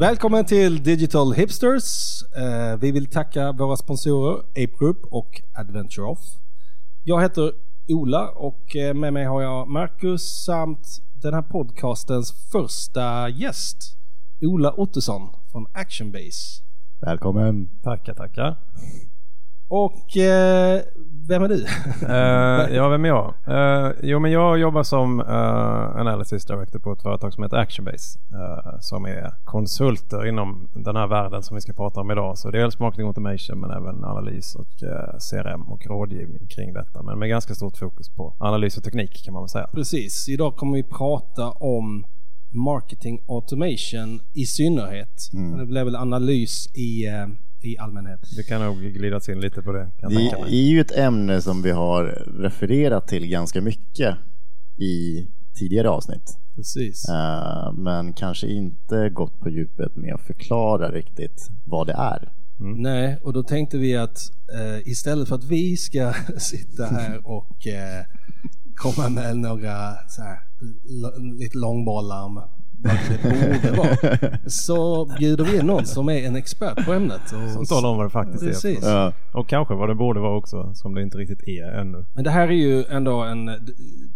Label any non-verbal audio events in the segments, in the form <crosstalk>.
Välkommen till Digital Hipsters. Eh, vi vill tacka våra sponsorer Ape Group och Adventure Off. Jag heter Ola och eh, med mig har jag Marcus samt den här podcastens första gäst. Ola Ottosson från Actionbase. Välkommen! Tackar, tackar. Och eh, vem är du? uh, <laughs> ja, vem är jag? Uh, jo, men jag jobbar som uh, analysis director på ett företag som heter Actionbase. Uh, som är konsulter inom den här världen som vi ska prata om idag. Så dels marketing automation men även analys och CRM och rådgivning kring detta. Men med ganska stort fokus på analys och teknik kan man väl säga. Precis. Idag kommer vi prata om marketing automation i synnerhet. Mm. Det blir väl analys i i allmänhet. Det kan nog glidas in lite på det. det är ju ett ämne som vi har refererat till ganska mycket i tidigare avsnitt. Precis. Uh, men kanske inte gått på djupet med att förklara riktigt vad det är. Mm. Nej, och då tänkte vi att uh, istället för att vi ska <laughs> sitta här och uh, komma med några så här, lite långbollar om det borde vara. Så bjuder vi in någon som är en expert på ämnet. Och, som talar om vad det faktiskt precis. är. Ja. Och kanske vad det borde vara också, som det inte riktigt är ännu. Men det här är ju ändå en,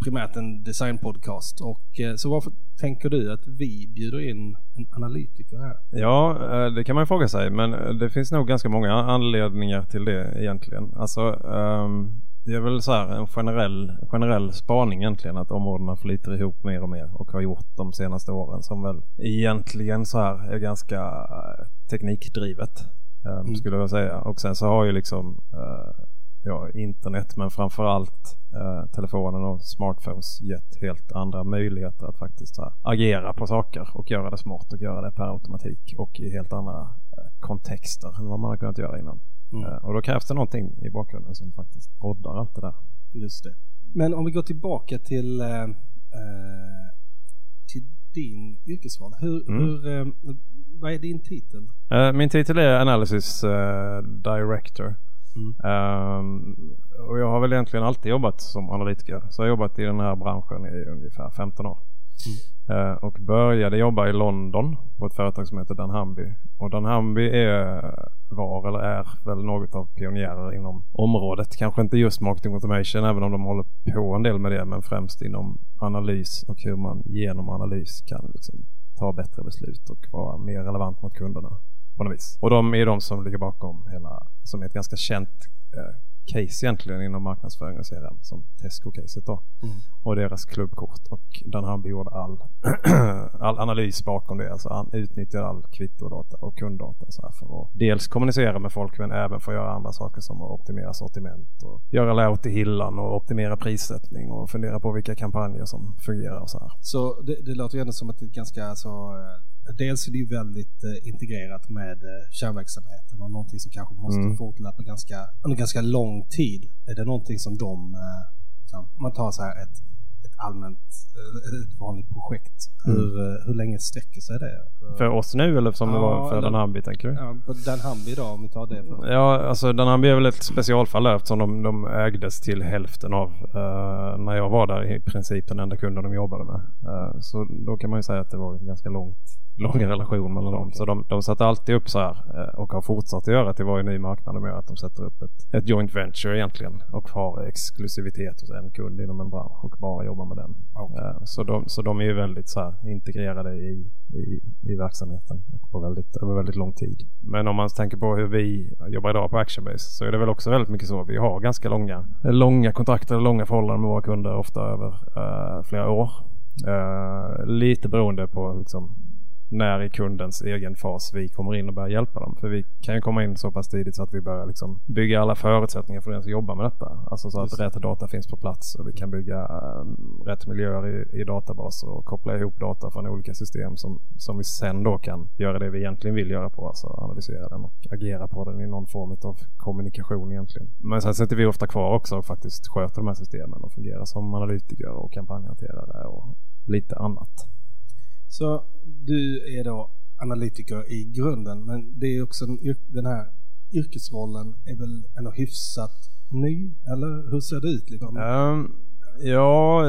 primärt en designpodcast. Och eh, så varför tänker du att vi bjuder in en analytiker här? Ja, eh, det kan man ju fråga sig. Men det finns nog ganska många anledningar till det egentligen. Alltså, um, det är väl så här en generell, generell spaning egentligen att områdena flyter ihop mer och mer och har gjort de senaste åren som väl egentligen så här är ganska eh, teknikdrivet um, mm. skulle jag säga. Och sen så har ju liksom uh, ja, internet men framförallt telefonen och smartphones gett helt andra möjligheter att faktiskt här, agera på saker och göra det smart och göra det per automatik och i helt andra kontexter än vad man har kunnat göra innan. Mm. Eh, och då krävs det någonting i bakgrunden som faktiskt roddar allt det där. Just det. Men om vi går tillbaka till, eh, eh till din yrkesroll. Hur, mm. hur, eh, vad är din titel? Eh, min titel är Analysis eh, Director. Mm. Um, och jag har väl egentligen alltid jobbat som analytiker. Så jag har jobbat i den här branschen i ungefär 15 år. Eh, och började jobba i London på ett företag som heter Danhamby. Och Danhamby är, var eller är väl något av pionjärer inom området. Kanske inte just marketing automation även om de håller på en del med det men främst inom analys och hur man genom analys kan liksom ta bättre beslut och vara mer relevant mot kunderna på något vis. Och de är de som ligger bakom hela, som är ett ganska känt eh, case egentligen inom marknadsföring och CRM som Tesco-caset då. Mm. Och deras klubbkort och den han gjorde all, <clears throat> all analys bakom det. Alltså han utnyttjar all kvittodata och kunddata så här för att dels kommunicera med folk men även för att göra andra saker som att optimera sortiment och göra layout i hyllan och optimera prissättning och fundera på vilka kampanjer som fungerar och så här. Så det, det låter ju ändå som att det är ganska så eh, dels är det ju väldigt eh, integrerat med eh, kärnverksamheten och någonting som kanske måste mm. fortlöpa ganska, under ganska lång tid. Är det någonting som de, eh, liksom, om man tar så här ett, ett allmänt, eh, ett vanligt projekt, mm. hur, eh, hur länge sträcker sig det? För oss nu eller som ja, det var för Danhambi tänker du? Ja, Danhambi då om vi tar det. För. Ja, alltså Danhambi är väl ett specialfall eftersom de, de ägdes till hälften av uh, när jag var där i princip den enda kunden de jobbade med. Uh, så då kan man ju säga att det var ganska långt lång relation mellan dem. Så de, de satte alltid upp så här eh, och har fortsatt att göra till varje ny marknad med att de sätter upp ett, ett joint venture egentligen och har exklusivitet hos en kund inom en bransch och bara jobbar med den. Okay. Så, de, så de är ju väldigt så här integrerade i, i, i verksamheten på väldigt, över väldigt lång tid. Men om man tänker på hur vi jobbar idag på Actionbase så är det väl också väldigt mycket så. Vi har ganska långa, långa kontrakter, långa förhållanden med våra kunder ofta över uh, flera år. Uh, lite beroende på liksom, när i kundens egen fas vi kommer in och börjar hjälpa dem. För vi kan ju komma in så pass tidigt så att vi börjar liksom bygga alla förutsättningar för den som jobbar med detta. Alltså så att rätt data finns på plats och vi kan bygga um, rätt miljöer i, i databaser och koppla ihop data från olika system som, som vi sen då kan göra det vi egentligen vill göra på. Alltså analysera den och agera på den i någon form av kommunikation egentligen. Men sen sitter vi ofta kvar också och faktiskt sköter de här systemen och fungerar som analytiker och kampanjhanterare och lite annat. Så du är då analytiker i grunden men det är också den här yrkesrollen är väl ändå hyfsat ny eller hur ser det ut? Liksom? Um, ja,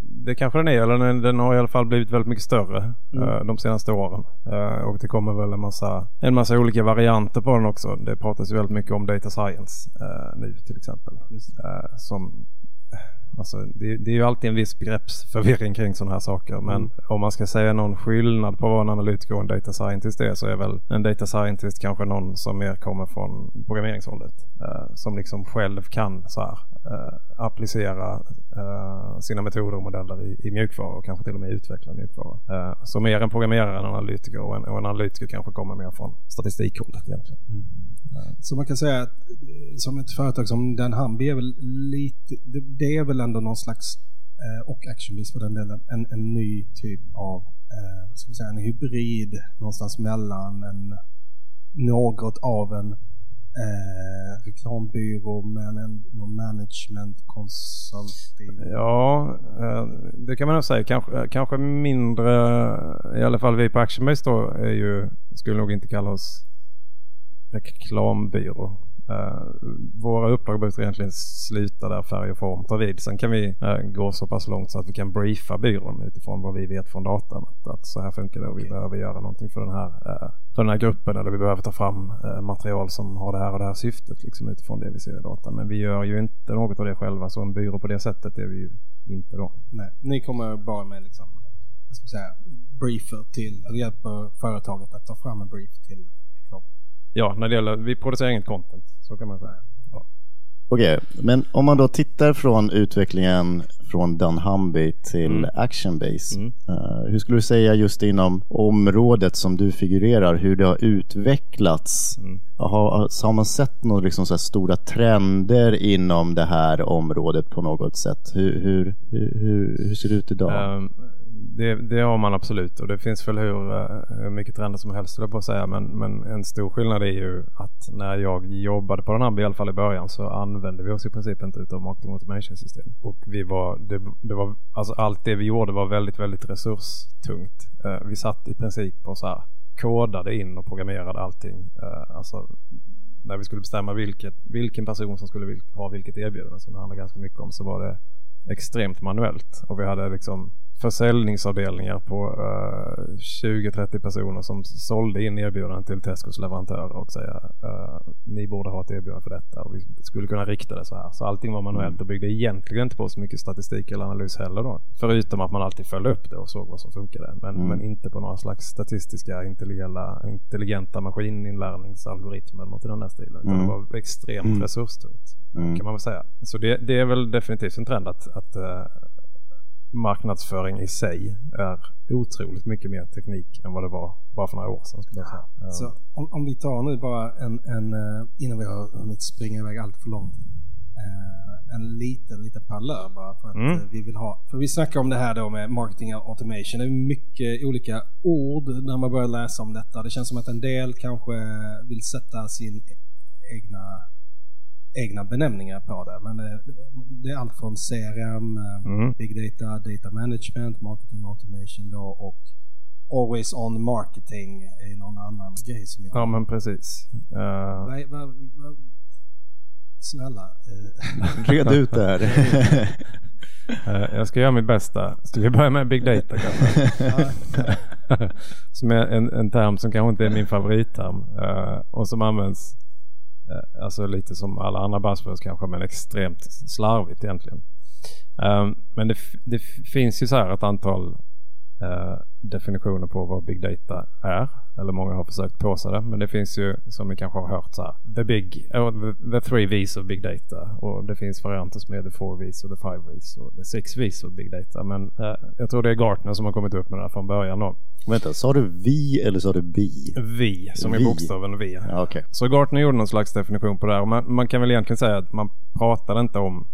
det kanske den är. Eller den, den, har i alla fall blivit väldigt mycket större mm. uh, de senaste åren. Uh, och det kommer väl en massa, en massa olika varianter på den också. Det pratas ju väldigt mycket om data science uh, nu till exempel. som Alltså, det, det, är ju alltid en viss begreppsförvirring kring sådana här saker. Men mm. om man ska säga någon skillnad på vad en analytiker och en data scientist är så är väl en data scientist kanske någon som mer kommer från programmeringshållet. Eh, som liksom själv kan så här, eh, applicera eh, sina metoder och modeller i, i mjukvara och kanske till och med utveckla mjukvara. Eh, så mer en programmerare än en analytiker och en, och en analytiker kanske kommer mer från statistikhållet egentligen. Mm. Eh, så man kan säga att eh, som ett företag som Den Hambi är väl lite, det är väl ändå någon slags, eh, och Actionbiz för den delen, en, en ny typ av, eh, vad ska vi säga, en hybrid någonstans mellan en, något av en eh, reklambyrå med en någon management consulting. Ja, eh, det kan man nog säga. Kanske, kanske mindre, i alla fall vi på Actionbase då, är ju, skulle nog inte kalla oss reklambyrå. Uh, våra uppdrag behöver egentligen sluta där färg och form tar vid. Sen kan vi uh, gå så pass långt så att vi kan briefa byrån utifrån vad vi vet från datan. Att, att så här funkar det och vi behöver göra någonting för den här, uh, för den här gruppen eller vi behöver ta fram material som har det här och det här syftet liksom utifrån det vi ser i datan. Men vi gör ju inte något av det själva så en byrå på det sättet är vi ju inte då. Nej, ni kommer bara med liksom, jag ska säga, briefer till, eller hjälper företaget att ta fram en brief till ja, när det gäller, vi producerar inget content. Så kan man säga. Ja. Okej, okay, men om man då tittar från utvecklingen från Dunhamby till mm. Actionbase. Mm. Uh, hur skulle du säga just inom området som du figurerar, hur det har utvecklats? Mm. Har, har man sett några liksom stora trender inom det här området på något sätt? Hur, hur, hur, hur ser det ut idag? Um, det, det, har man absolut och det finns väl hur, eh, hur mycket trender som helst på att säga men, men en stor skillnad är ju att när jag jobbade på den här i alla fall i början så använde vi oss i princip inte utav marketing automation system och vi var, det, det, var, alltså allt det vi gjorde var väldigt, väldigt resurstungt. Eh, vi satt i princip och så här kodade in och programmerade allting. Eh, alltså när vi skulle bestämma vilket, vilken person som skulle ha vilket erbjudande som det handlade ganska mycket om så var det extremt manuellt och vi hade liksom försäljningsavdelningar på uh, eh, 20-30 personer som sålde in erbjudanden till Tescos leverantörer och säga uh, ni borde ha ett erbjudande för detta och vi skulle kunna rikta det så här. Så allting var manuellt och byggde egentligen inte på så mycket statistik eller analys heller då. Förutom att man alltid följde upp det och såg vad som funkade. Men, mm. men inte på några slags statistiska intelligenta, intelligenta maskininlärningsalgoritmer eller något i den där stilen. Utan mm. det var extremt mm. resurstungt mm. kan man väl säga. Så det, det, är väl definitivt en trend att, att uh, marknadsföring i sig är otroligt mycket mer teknik än vad det var bara för några år sedan. Skulle jag säga. Ja. Så om, om, vi tar nu bara en, en, eh, innan vi har hunnit springa iväg allt för långt. Eh, en liten, liten parlör bara för att mm. Eh, vi vill ha. För vi snackar om det här då med marketing och automation. Det är mycket olika ord när man börjar läsa om detta. Det känns som att en del kanske vill sätta sin egna egna benämningar på det. Men det, det är allt från CRM, eh, mm. Big Data, Data Management, Marketing Automation då och Always On Marketing är någon annan grej som jag... Ja men precis. Uh... Va, va, va, snälla. Eh. <laughs> Red ut det här. <laughs> jag ska göra mitt bästa. Ska vi börja med Big Data kanske? <laughs> som är en, en term som kanske inte är min favoritterm uh, och som används Eh, Eh, alltså lite som alla andra buzzwords kanske men extremt slarvigt egentligen. Um, men det, det, finns ju så här ett antal uh, definitioner på vad big data är. Eller många har försökt påsa det. Men det finns ju som ni kanske har hört så här. The, big, uh, the, three V's of big data. Och det finns varianter som är the four V's och the five V's och the six V's of big data. Men uh, jag tror det är Gartner som har kommit upp med det här från början då. Vänta, sa du vi eller sa du bi? Vi, som vi. är bokstaven V. Ja, okay. Så Gartner gjorde någon slags definition på det här. Och man, man kan väl egentligen säga att man pratade inte om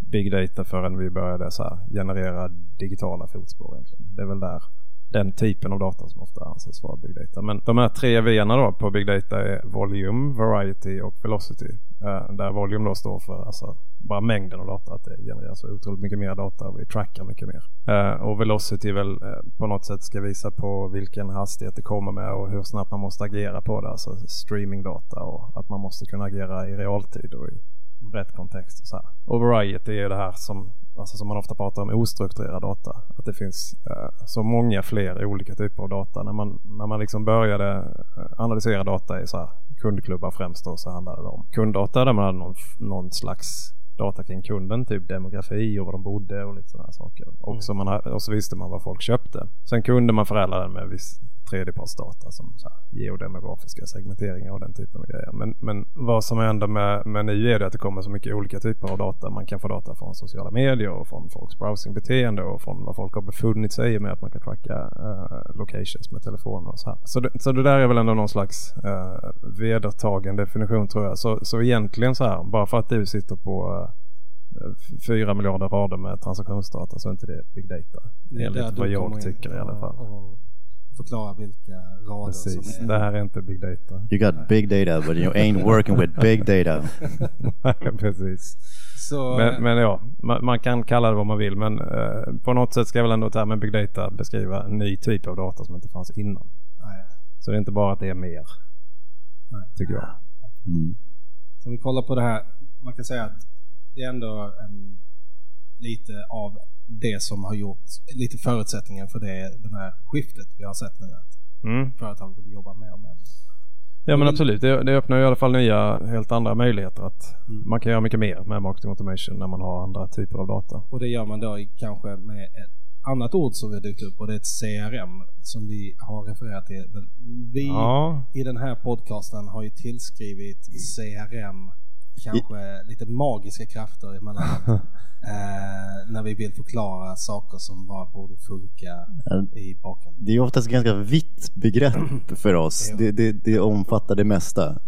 big data förrän vi började så här, generera digitala fotspår. Egentligen. Det är väl där den typen av data som ofta anses vara big data. Men de här tre v då på big data är volume, variety och velocity. Uh, där volume då står för alltså, bara mängden av data, att det genereras så otroligt mycket mer data och vi trackar mycket mer. Eh, och velocity väl eh, på något sätt ska visa på vilken hastighet det kommer med och hur snabbt man måste agera på det. Alltså streamingdata och att man måste kunna agera i realtid och i rätt kontext. Och, så här. och variety är det här som alltså som man ofta pratar om, ostrukturerad data. Att det finns eh, så många fler olika typer av data. När man, när man liksom började eh, analysera data i så här kundklubbar främst då så handlade det om kunddata där man hade någon, någon slags data kring kunden, typ demografi och var de bodde och lite sådana saker. Och, mm. så man, och så visste man vad folk köpte. Sen kunde man förädla den med viss tredjepartsdata som så här, geodemografiska segmenteringar och den typen av grejer. Men, men vad som händer med, med nu är det att det kommer så mycket olika typer av data. Man kan få data från sociala medier och från folks browsingbeteende och från vad folk har befunnit sig i med att man kan tracka uh, locations med telefoner och så här. Så det, så det där är väl ändå någon slags uh, vedertagen definition tror jag. Så, så egentligen så här, bara för att du sitter på uh, fyra miljarder rader med transaktionsdata så är inte det big data. Enligt vad jag tycker i alla fall. Och, förklara vilka rader Precis. som är... Det här är inte big data. You got big data but you ain't working with big data. <laughs> Precis. Så, men, men, ja, man, man, kan kalla det vad man vill men eh, på något sätt ska väl ändå termen big data beskriva en ny typ av data som inte fanns innan. Nej. Så det är inte bara att det är mer. Nej. Tycker jag. Mm. Om vi kollar på det här. Man kan säga att det är ändå en, lite av det som har gjort lite förutsättningen för det, den här skiftet vi har sett nu. Att mm. företag vill jobba mer och mer med. Ja men absolut, det, det öppnar i alla fall nya helt andra möjligheter att mm. man kan göra mycket mer med marketing automation när man har andra typer av data. Och det gör man då kanske med ett annat ord som vi har dykt upp och det är ett CRM som vi har refererat till. Vi ja. i den här podcasten har ju tillskrivit CRM kanske lite magiska krafter emellanåt. <laughs> eh, när vi vill förklara saker som bara borde funka i bakgrunden. Det är oftast ett ganska vitt begrepp <clears throat> för oss. Det, det, det omfattar det mesta.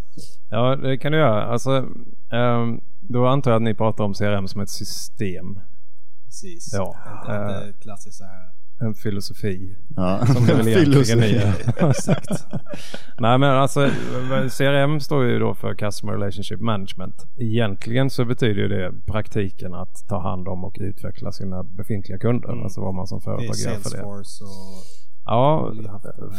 Ja, det kan du göra. Alltså, um, då antar jag att ni pratar om CRM som ett system. Precis. Ja. Inte, inte klassiskt så här en filosofi. Ja. Som det väl <laughs> egentligen är. <laughs> Exakt. Nej men alltså CRM står ju då för Customer Relationship Management. Egentligen så betyder ju det praktiken att ta hand om och utveckla sina befintliga kunder. Mm. Alltså vad man som företag gör för det. Och... Ja,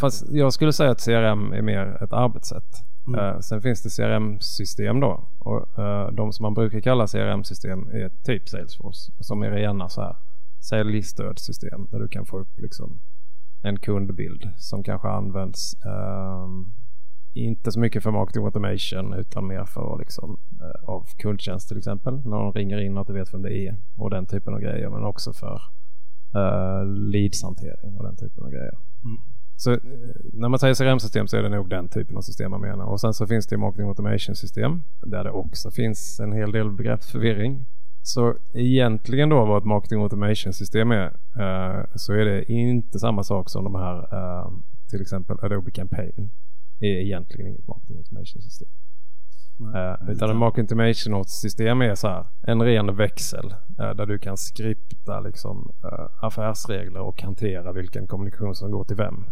fast jag skulle säga att CRM är mer ett arbetssätt. Mm. Uh, sen finns det CRM-system då och uh, de som man brukar kalla CRM-system är typ Salesforce som är rena så här säljstödsystem där du kan få upp liksom en kundbild som kanske används um, inte så mycket för marketing automation utan mer för liksom, uh, av kundtjänst till exempel. När de ringer in att du vet vem det är och den typen av grejer. Men också för uh, leadshantering och den typen av grejer. Mm. Så uh, när man säger CRM-system så är det nog den typen av system man menar. Och sen så finns det marketing automation system där det också finns en hel del begreppsförvirring. Så egentligen då vad ett marketing automation system är uh, så är det inte samma sak som de här uh, till exempel Adobe Campaign är egentligen inget marketing automation system. Uh, utan ett marketing automation system är så här en ren växel där du kan skripta liksom affärsregler och hantera vilken kommunikation som går till vem.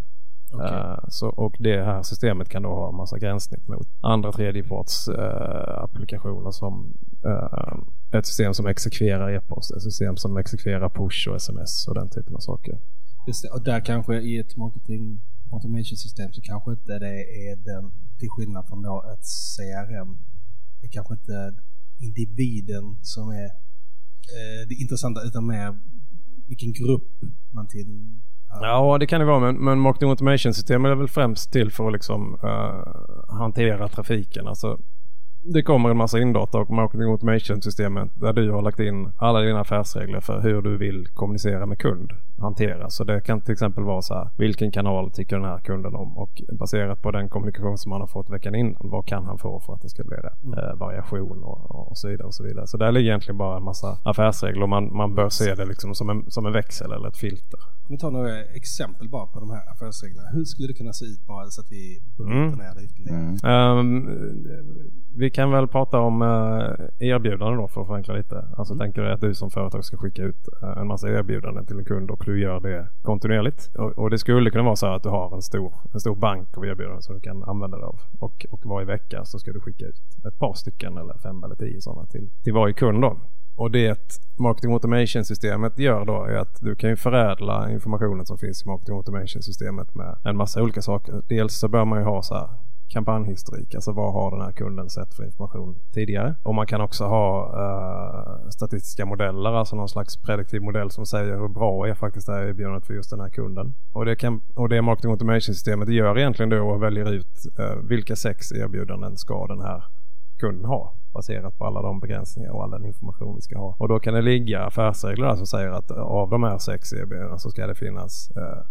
Okay. Så, och det här systemet kan då ha en massa gränssnitt mot andra tredjeparts uh, applikationer som ett system som exekverar e-post, ett system som exekverar push och sms och den typen av saker. Just det, och där kanske i ett marketing automation system så kanske inte det är den, till skillnad från då ett CRM, det är kanske inte individen som är eh, det intressanta utan mer vilken grupp man till Ja, det kan det vara. Men, men marketing automation system är väl främst till för att liksom, uh, hantera trafiken. Alltså, det kommer en massa indata och marketing automation systemet där du har lagt in alla dina affärsregler för hur du vill kommunicera med kund hanteras. Så det kan till exempel vara så här, vilken kanal tycker den här kunden om? Och baserat på den kommunikation som han har fått veckan innan, vad kan han få för att det ska bli rätt mm. eh, variation och, och, så vidare och så vidare. Så där ligger egentligen bara en massa affärsregler och man, man bör se det liksom som en, som en växel eller ett filter. Om vi tar några exempel bara på de här affärsreglerna. Hur skulle det kunna se ut bara så att vi mm. ner det ytterligare? Mm. Um, vi kan väl prata om uh, erbjudanden då för att förenkla lite. Alltså mm. tänker du att du som företag ska skicka ut uh, en massa erbjudanden till en kund och du gör det kontinuerligt. Och, och, det skulle kunna vara så att du har en stor, en stor bank av erbjudanden som du kan använda dig av. Och, och varje vecka så ska du skicka ut ett par stycken eller fem eller tio sådana till, till varje kund. Då. Och det Marketing Automation systemet gör då är att du kan ju förädla informationen som finns i Marketing Automation systemet med en massa olika saker. Dels så bör man ju ha så här kampanjhistorik, alltså vad har den här kunden sett för information tidigare? Och man kan också ha uh, statistiska modeller, alltså någon slags prediktiv modell som säger hur bra är faktiskt det här erbjudandet för just den här kunden. Och det, kan, och det marketing automation-systemet gör egentligen då och väljer ut uh, vilka sex erbjudanden ska den här kunden ha baserat på alla de begränsningar och all den information vi ska ha. Och då kan det ligga affärsregler som säger att av de här sex erbjudandena så ska det finnas uh,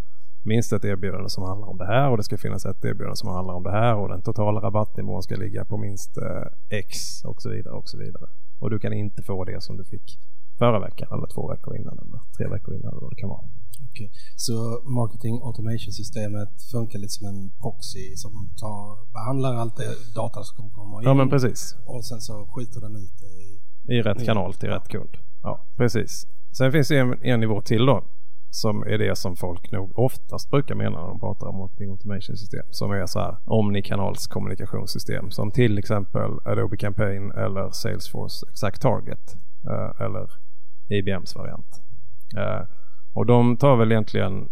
minst ett erbjudande som handlar om det här och det ska finnas ett erbjudande som handlar om det här och den totala rabattnivån ska ligga på minst eh, X och så vidare och så vidare. Och du kan inte få det som du fick förra veckan eller två veckor innan eller tre veckor innan eller vad det kan vara. Okay. Så marketing automation-systemet funkar lite som en proxy som tar, behandlar allt det data som kommer in. Ja men precis. Och sen så skjuter den ut det i... I rätt kanal till rätt kund. Ja precis. Sen finns det en, en nivå till då som är det som folk nog oftast brukar mena när de pratar om marketing automation system som är så här omnikanals kommunikationssystem som till exempel Adobe Campaign eller Salesforce Exact Target eh, eller IBMs variant. Eh, och de tar väl egentligen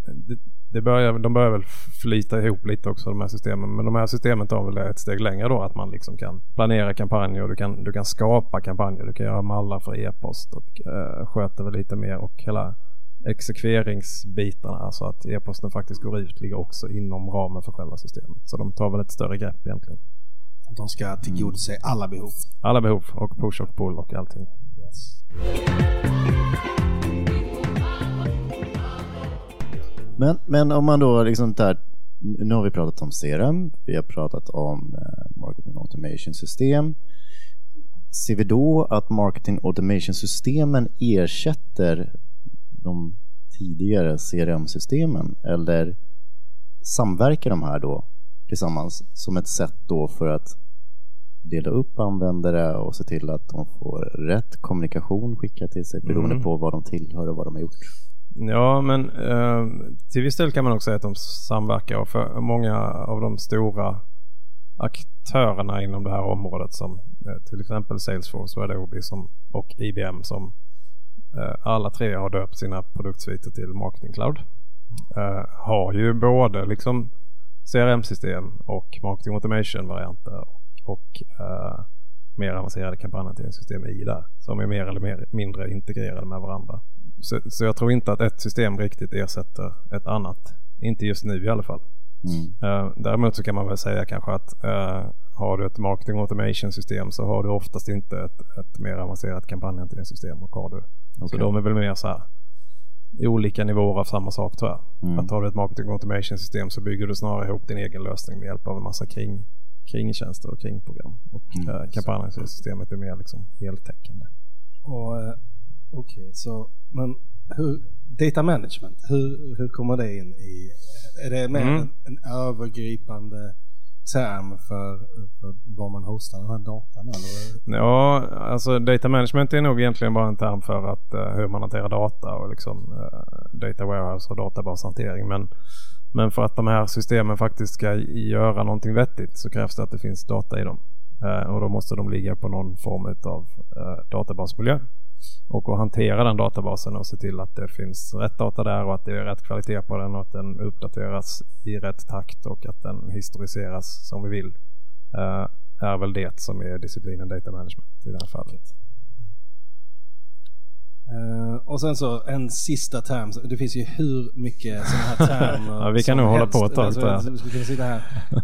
det börjar, de börjar väl flyta ihop lite också de här systemen. Men de här systemen tar väl ett steg längre då att man liksom kan planera kampanjer och du kan, du kan skapa kampanjer. Du kan göra mallar för e-post och eh, sköta väl lite mer och hela exekveringsbitarna, alltså att e-posten faktiskt går ut, ligger också inom ramen för själva systemet. Så de tar väl ett större grepp egentligen. De ska tillgodose mm. alla behov? Alla behov och push och pull och allting. Yes. Men, men om man då liksom där, nu har vi pratat om CRM, vi har pratat om eh, marketing automation system. Ser vi då att marketing automation systemen ersätter de tidigare CRM-systemen eller samverkar de här då tillsammans som ett sätt då för att dela upp användare och se till att de får rätt kommunikation skickad till sig beroende mm. på vad de tillhör och vad de har gjort? Ja, men eh, till viss del kan man också säga att de samverkar för många av de stora aktörerna inom det här området som eh, till exempel Salesforce och Adobe som, och IBM som alla tre har döpt sina produktsviter till Marketing Cloud. Eh, har ju både liksom CRM-system och Marketing Automation-varianter och, uh, mer avancerade kampanjhanteringssystem i där som är mer eller mer, mindre integrerade med varandra. Så, så, jag tror inte att ett system riktigt ersätter ett annat. Inte just nu i alla fall. Mm. Uh, däremot så kan man väl säga kanske att uh, har du ett marketing automation system så har du oftast inte ett, ett mer avancerat kampanjhanteringssystem. Och har du. Okay. Så de är väl mer så här olika nivåer av samma sak tror jag. Mm. Att har du ett marketing automation system så bygger du snarare ihop din egen lösning med hjälp av en massa kring, kringtjänster och kringprogram. Och mm. äh, kampanjhanteringssystemet är mer liksom heltäckande. Okej, okay, så men hur, data management, hur, hur kommer det in i, är det mer mm. en, en övergripande term för, för var man hostar den här datan? Eller? Ja, alltså data management är nog egentligen bara en term för att, uh, hur man hanterar data och liksom uh, data warehouse och databashantering. Men, men för att de här systemen faktiskt ska göra någonting vettigt så krävs det att det finns data i dem. Uh, och då måste de ligga på någon form av databasmiljö och att hantera den databasen och se till att det finns rätt data där och att det är rätt kvalitet på den och att den uppdateras i rätt takt och att den historiseras som vi vill uh, är väl det som är disciplinen data management i det här fallet. Uh, och sen så en sista term. Det finns ju hur mycket sådana här termer <laughs> ja, Vi kan nog hålla på ett tag. Alltså,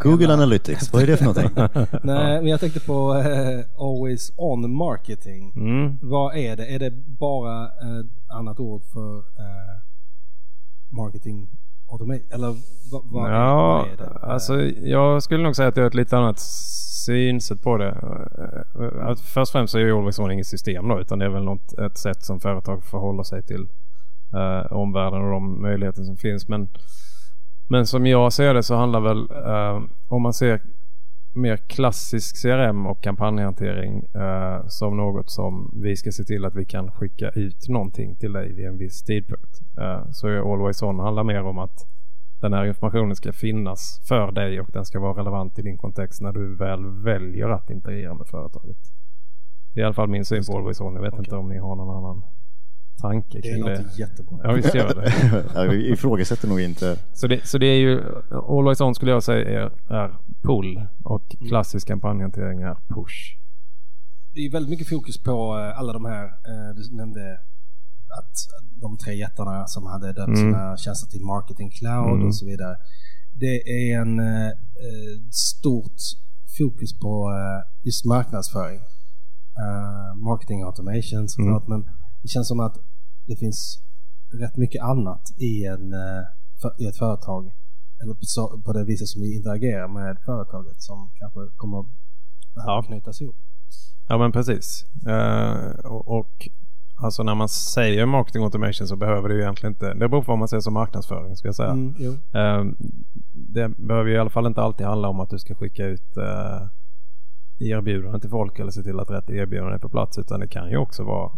Google Analytics, vad är det för någonting? <laughs> Nej, men jag tänkte på uh, Always On Marketing. Mm. Vad är det? Är det bara ett annat ord för uh, marketing automation? Eller vad, vad, ja, är, vad är det? Alltså, jag skulle nog säga att det är ett lite annat synsätt på det. Eh, först och främst så är ju Always On inget system då utan det är väl något, ett sätt som företag förhåller sig till eh, omvärlden och de möjligheter som finns. Men, men som jag ser det så handlar väl eh, om man ser mer klassisk CRM och kampanjhantering eh, som något som vi ska se till att vi kan skicka ut någonting till dig vid en viss tidpunkt. Eh, så Always On handlar mer om att den här informationen ska finnas för dig och den ska vara relevant i din kontext när du väl väljer att interagera med företaget. Det är i alla fall min syn på Always On. Jag vet okay. inte om ni har någon annan tanke kring det. Det låter jättebra. Ja, visst gör det. <laughs> jag ifrågasätter nog inte. Så det, så det är ju, Always On skulle jag säga är, är pull och mm. klassisk kampanjhantering är push. det är väldigt mycket fokus på eh, alla de här, eh, du nämnde att de tre jättarna som hade döpt mm. sina tjänster till Marketing Cloud mm. och så vidare. Det är en eh, stort fokus på eh, just marknadsföring. Uh, marketing automation såklart, mm. men det känns som att det finns rätt mycket annat i, en, uh, för, i ett företag. Eller på, på det viset som vi interagerar med företaget som kanske kommer behöva ja. knytas ihop. Ja men precis. Uh, och, och Alltså när man säger marketing automation så behöver det ju egentligen inte, det beror på vad man säger som marknadsföring ska jag säga. Mm, uh, det behöver ju i alla fall inte alltid handla om att du ska skicka ut uh, erbjudanden till folk eller se till att rätt erbjudande är på plats utan det kan ju också vara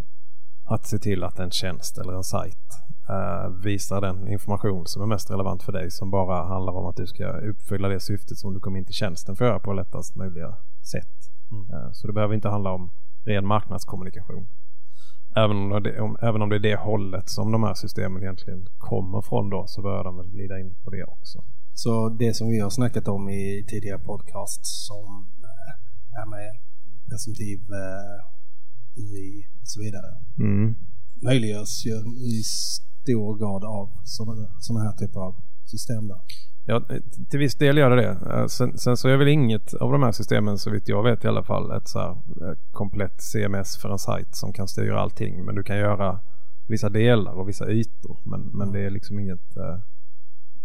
att se till att en tjänst eller en sajt uh, visar den information som är mest relevant för dig som bara handlar om att du ska uppfylla det syftet som du kom in till tjänsten för att göra på lättast möjliga sätt. Mm. så det behöver inte handla om ren marknadskommunikation. Även om, det, om, även om det är det hållet som de här systemen egentligen kommer från då så bör de väl glida in på det också. Så det som vi har snackat om i tidigare podcasts som äh, är med presumtiv äh, UI och så vidare mm. möjliggörs ju i stor grad av sådana här typer av system. Då. Ja, till viss del gör det det. Eh, sen, sen, så är väl inget av de här systemen så vitt jag vet i alla fall ett så här eh, komplett CMS för en sajt som kan styra allting. Men du kan göra vissa delar och vissa ytor. Men, men det är liksom inget eh,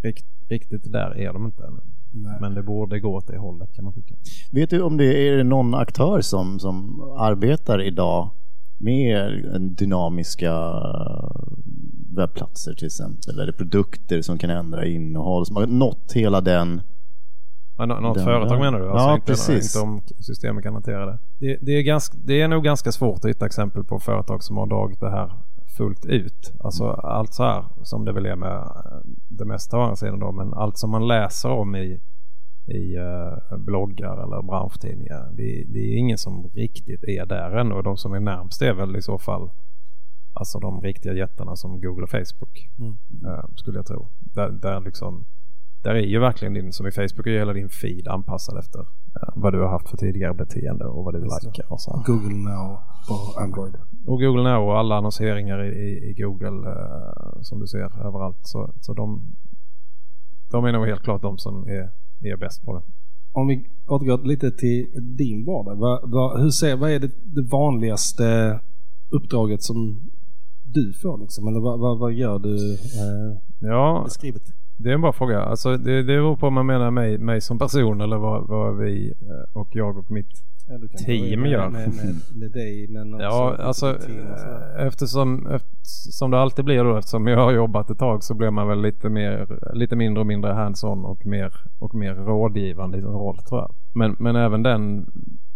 rikt, riktigt där är de inte ännu. Nej. Men det borde gå åt det hållet kan man tycka. Vet du om det är någon aktör som, som arbetar idag med dynamiska webbplatser till exempel? Eller produkter som kan ändra innehåll, som har nått hela den Ja, något den företag menar du? Alltså ja, inte, precis. Inte om systemet kan hantera det. Det, det, är ganska, det är nog ganska svårt att hitta exempel på företag som har dragit det här fullt ut. Alltså mm. allt så här som det väl är med det mesta å andra sidan då. Men allt som man läser om i, i uh, bloggar eller branschtidningar. Det, det, är ingen som riktigt är där än och de som är närmst är väl i så fall Alltså de riktiga jättarna som Google och Facebook. Mm. Uh, skulle jag tro. Där, där, liksom, där är ju verkligen din, som i Facebook, är hela din feed anpassad efter uh, vad du har haft för tidigare beteende och vad du likar. Och så. Google Now på Android. Och Google Now och alla annonseringar i, i, i Google uh, som du ser överallt. Så, så de, de är nog helt klart de som är, är bäst på det. Om vi återgår lite till din vardag. Vad, vad, hur ser, vad är det, det vanligaste uppdraget som du får liksom? Eller vad, vad, vad gör du? Eh, ja, beskrivet. det är en bra fråga. Alltså, det, det beror på om man menar mig, mig som person eller vad, vad vi eh, och jag och mitt ja, team med, gör. Med, med, med dig men också Ja, alltså eh, eftersom, eftersom det alltid blir då eftersom jag har jobbat ett tag så blir man väl lite mer, lite mindre och mindre hands-on och mer, och mer rådgivande i sin roll tror jag. Men, men även den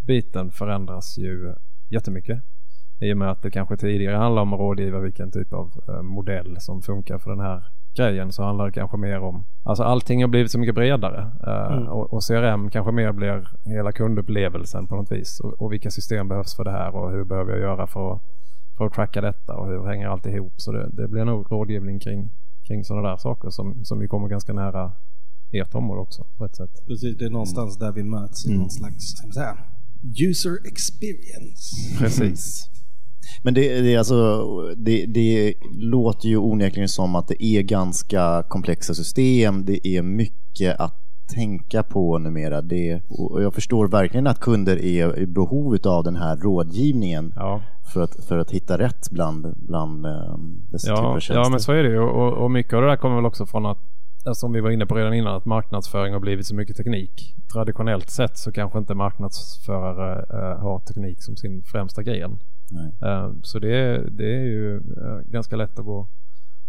biten förändras ju jättemycket. I och med att det kanske tidigare handlade om att rådgiva vilken typ av eh, modell som funkar för den här grejen så handlar det kanske mer om, alltså allting har blivit så mycket bredare eh, mm. och, och, CRM kanske mer blir hela kundupplevelsen på något vis och, och, vilka system behövs för det här och hur behöver jag göra för att, för att tracka detta och hur hänger allt ihop så det, det blir nog rådgivning kring, kring sådana där saker som, som vi kommer ganska nära ert område också på ett sätt. Precis, det är någonstans mm. där vi möts i mm. någon slags user experience. Precis. Men det, det, alltså, det, det låter ju onekligen som att det är ganska komplexa system. Det är mycket att tänka på numera. Det, och jag förstår verkligen att kunder är i behov av den här rådgivningen ja. för, att, för att hitta rätt bland, bland um, dessa ja, typer av tjänster. Ja, men så är det ju. Och, och mycket av det där kommer väl också från att som vi var inne på redan innan, att marknadsföring har blivit så mycket teknik. Traditionellt sett så kanske inte marknadsförare uh, har teknik som sin främsta gren. Uh, så det är, det är ju uh, ganska lätt att gå,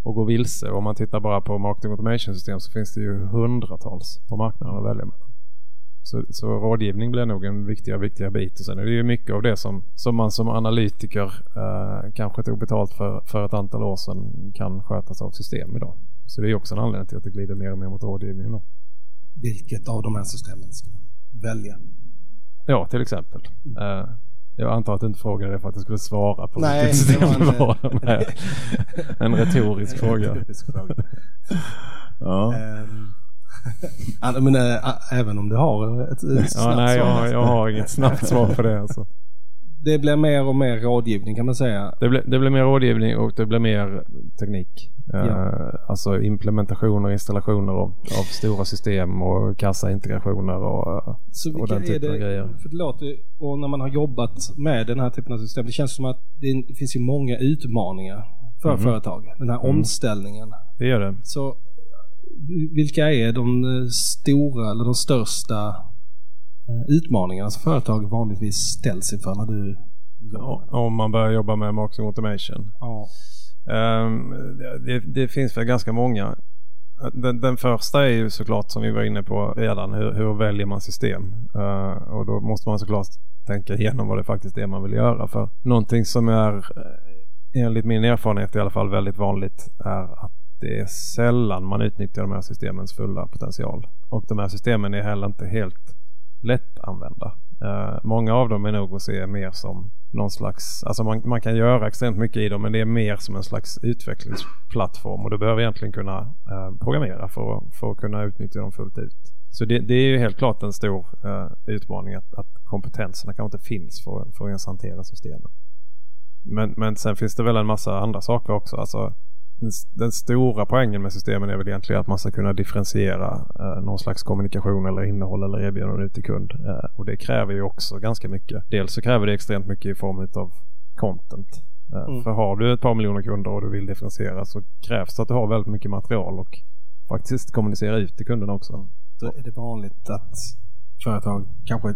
att gå vilse. Om man tittar bara på marketing automation system så finns det ju hundratals på marknaden att välja mellan. Så, så rådgivning blir nog en viktigare viktigare bit. Och sen är det ju mycket av det som, som man som analytiker uh, kanske tog betalt för, för ett antal år sedan kan skötas av system idag. Så det är också en anledning till att det glider mer och mer mot rådgivning då. Vilket av de här systemen ska man välja? Ja, till exempel. Mm. Uh, jag antar att du inte frågade det för att du skulle svara på Nej, vilket system det var. En, <laughs> Nej. en retorisk fråga. ja. <laughs> Um, men, äh, även om du har ett, ett snabbt ja, nej, svar. Jag, jag har inget snabbt svar på det. Alltså. Det blir mer och mer rådgivning kan man säga. Det blir, det blir mer rådgivning och det blir mer teknik. Ja. Uh, alltså implementationer, installationer av, av stora system och kassaintegrationer och, Så och den typen av grejer. För det låter, och när man har jobbat med den här typen av system, det känns som att det finns ju många utmaningar för mm. företag. Den här mm. omställningen. Det gör det. Så vilka är de eh, stora eller de största utmaningarna som företag vanligtvis ställs inför när du? Ja, om man börjar jobba med marketing automation. Ja. Um, det, det, finns väl ganska många. Den, den, första är ju såklart som vi var inne på redan. Hur, hur väljer man system? Uh, och då måste man såklart tänka igenom vad det faktiskt är man vill göra. För någonting som är enligt min erfarenhet i alla fall väldigt vanligt är att det är sällan man utnyttjar de här systemens fulla potential. Och de här systemen är heller inte helt lättanvända. Uh, eh, många av dem är nog att se mer som någon slags, alltså man, man, kan göra extremt mycket i dem men det är mer som en slags utvecklingsplattform och du behöver egentligen kunna uh, programmera för, för att kunna utnyttja dem fullt ut. Så det, det är ju helt klart en stor uh, utmaning att, att kompetenserna kanske inte finns för, för att ens hantera systemen. Men, men sen finns det väl en massa andra saker också. Alltså, den stora poängen med systemen är väl egentligen att man ska kunna differentiera eh, någon slags kommunikation eller innehåll eller erbjudande ut till kund. Eh, och det kräver ju också ganska mycket. Dels så kräver det extremt mycket i form av content. Eh, mm. För har du ett par miljoner kunder och du vill differentiera så krävs det att du har väldigt mycket material och faktiskt kommunicera ut till kunderna också. Så är det vanligt att företag kanske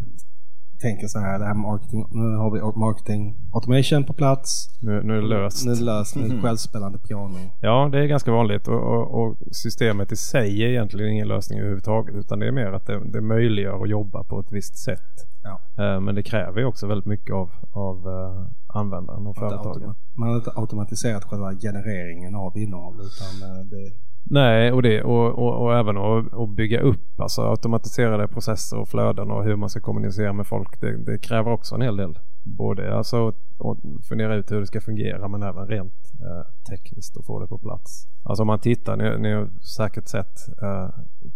tänker så här, det här marketing, nu har vi marketing automation på plats. Nu, nu är det löst. Nu är det löst, det mm. självspelande piano. Ja, det är ganska vanligt och, och, och, systemet i sig är egentligen ingen lösning överhuvudtaget utan det är mer att det, det möjliggör att jobba på ett visst sätt. Ja. Uh, men det kräver ju också väldigt mycket av, av uh, användaren och företagen. Man har inte automatiserat själva genereringen av innehåll utan uh, det Nej, och, det, och, och, och även att bygga upp alltså automatiserade processer och flöden och hur man ska kommunicera med folk. Det, det kräver också en hel del. Både alltså att fundera ut hur det ska fungera men även rent eh, tekniskt att få det på plats. Alltså om man tittar, ni, ni har säkert sett eh,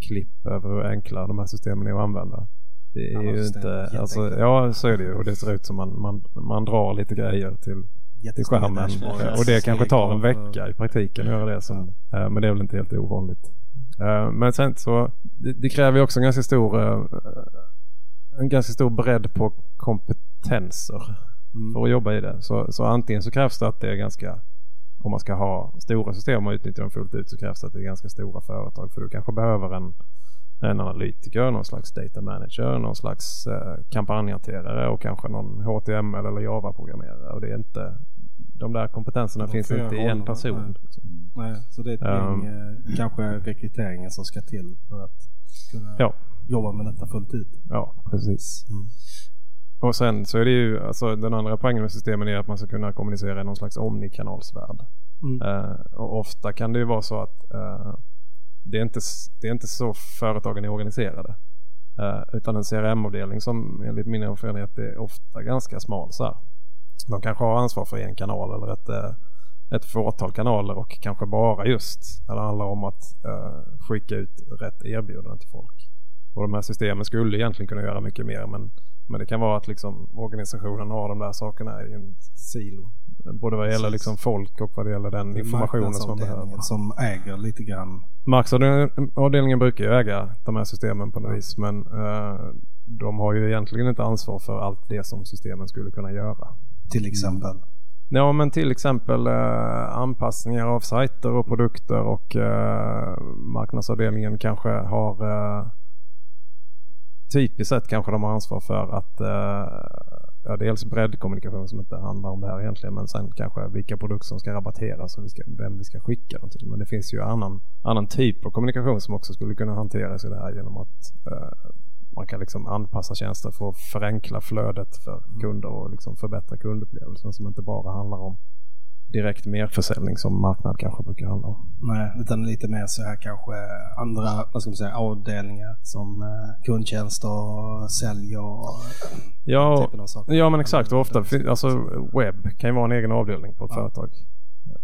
klipp över hur enkla de här systemen är att använda. Det är ju inte, alltså, ja så är det ju och det ser ut som man, man, man drar lite grejer till skärmen. Och det kanske tar en vecka i praktiken att göra det. Som, ja. Men det är väl inte helt ovanligt. Eh, men sen så det, det kräver ju också en ganska stor eh, en ganska stor bredd på kompetenser mm. för att jobba i det. Så, så antingen så krävs det att det är ganska om man ska ha stora system och utnyttja dem fullt ut så krävs det att det är ganska stora företag för du kanske behöver en en analytiker, någon slags data manager, någon slags eh, kampanjhanterare och kanske någon HTML eller Java-programmerare. Och det är inte, de där kompetenserna finns inte i en person. Liksom. Nej, så det är ett um, gäng, eh, kanske rekryteringen som ska till för att kunna ja. jobba med detta fullt ut. Ja, precis. Mm. Och sen så är det ju, alltså den andra poängen med systemen är att man ska kunna kommunicera i någon slags omnikanalsvärld. Mm. Uh, och ofta kan det ju vara så att uh, det, är inte, det är inte så företagen är organiserade. Uh, utan en CRM-avdelning som enligt min erfarenhet är ofta ganska smal. Så här. De kanske har ansvar för en kanal eller ett, uh, ett fåtal kanaler och kanske bara just när det handlar om att uh, skicka ut rätt erbjudande till folk. Och de här systemen skulle egentligen kunna göra mycket mer men, men det kan vara att liksom organisationen har de där sakerna i en silo. Både vad gäller liksom folk och vad det gäller den informationen som man behöver. som äger lite grann. Marknadsavdelningen brukar ju äga de här systemen på något vis men uh, de har ju egentligen inte ansvar för allt det som systemen skulle kunna göra. Till exempel? Ja men till exempel uh, anpassningar av sajter och produkter och uh, marknadsavdelningen kanske har typiskt sett kanske de har ansvar för att ja, dels breddkommunikation som inte handlar om det här egentligen men sen kanske vilka produkter som ska rabatteras och vi ska, vem vi ska skicka dem till. Men det finns ju annan, annan typ av kommunikation som också skulle kunna hanteras i det här genom att eh, man kan liksom anpassa tjänster för att förenkla flödet för kunder och liksom förbättra kundupplevelsen som inte bara handlar om direkt merförsäljning som marknad kanske brukar handla om. Nej, utan lite mer så här kanske andra vad ska man säga, avdelningar som eh, kundtjänst och sälj och ja, typen av saker. Ja, men exakt. Och ofta, alltså webb kan ju vara en egen avdelning på ett ja. företag.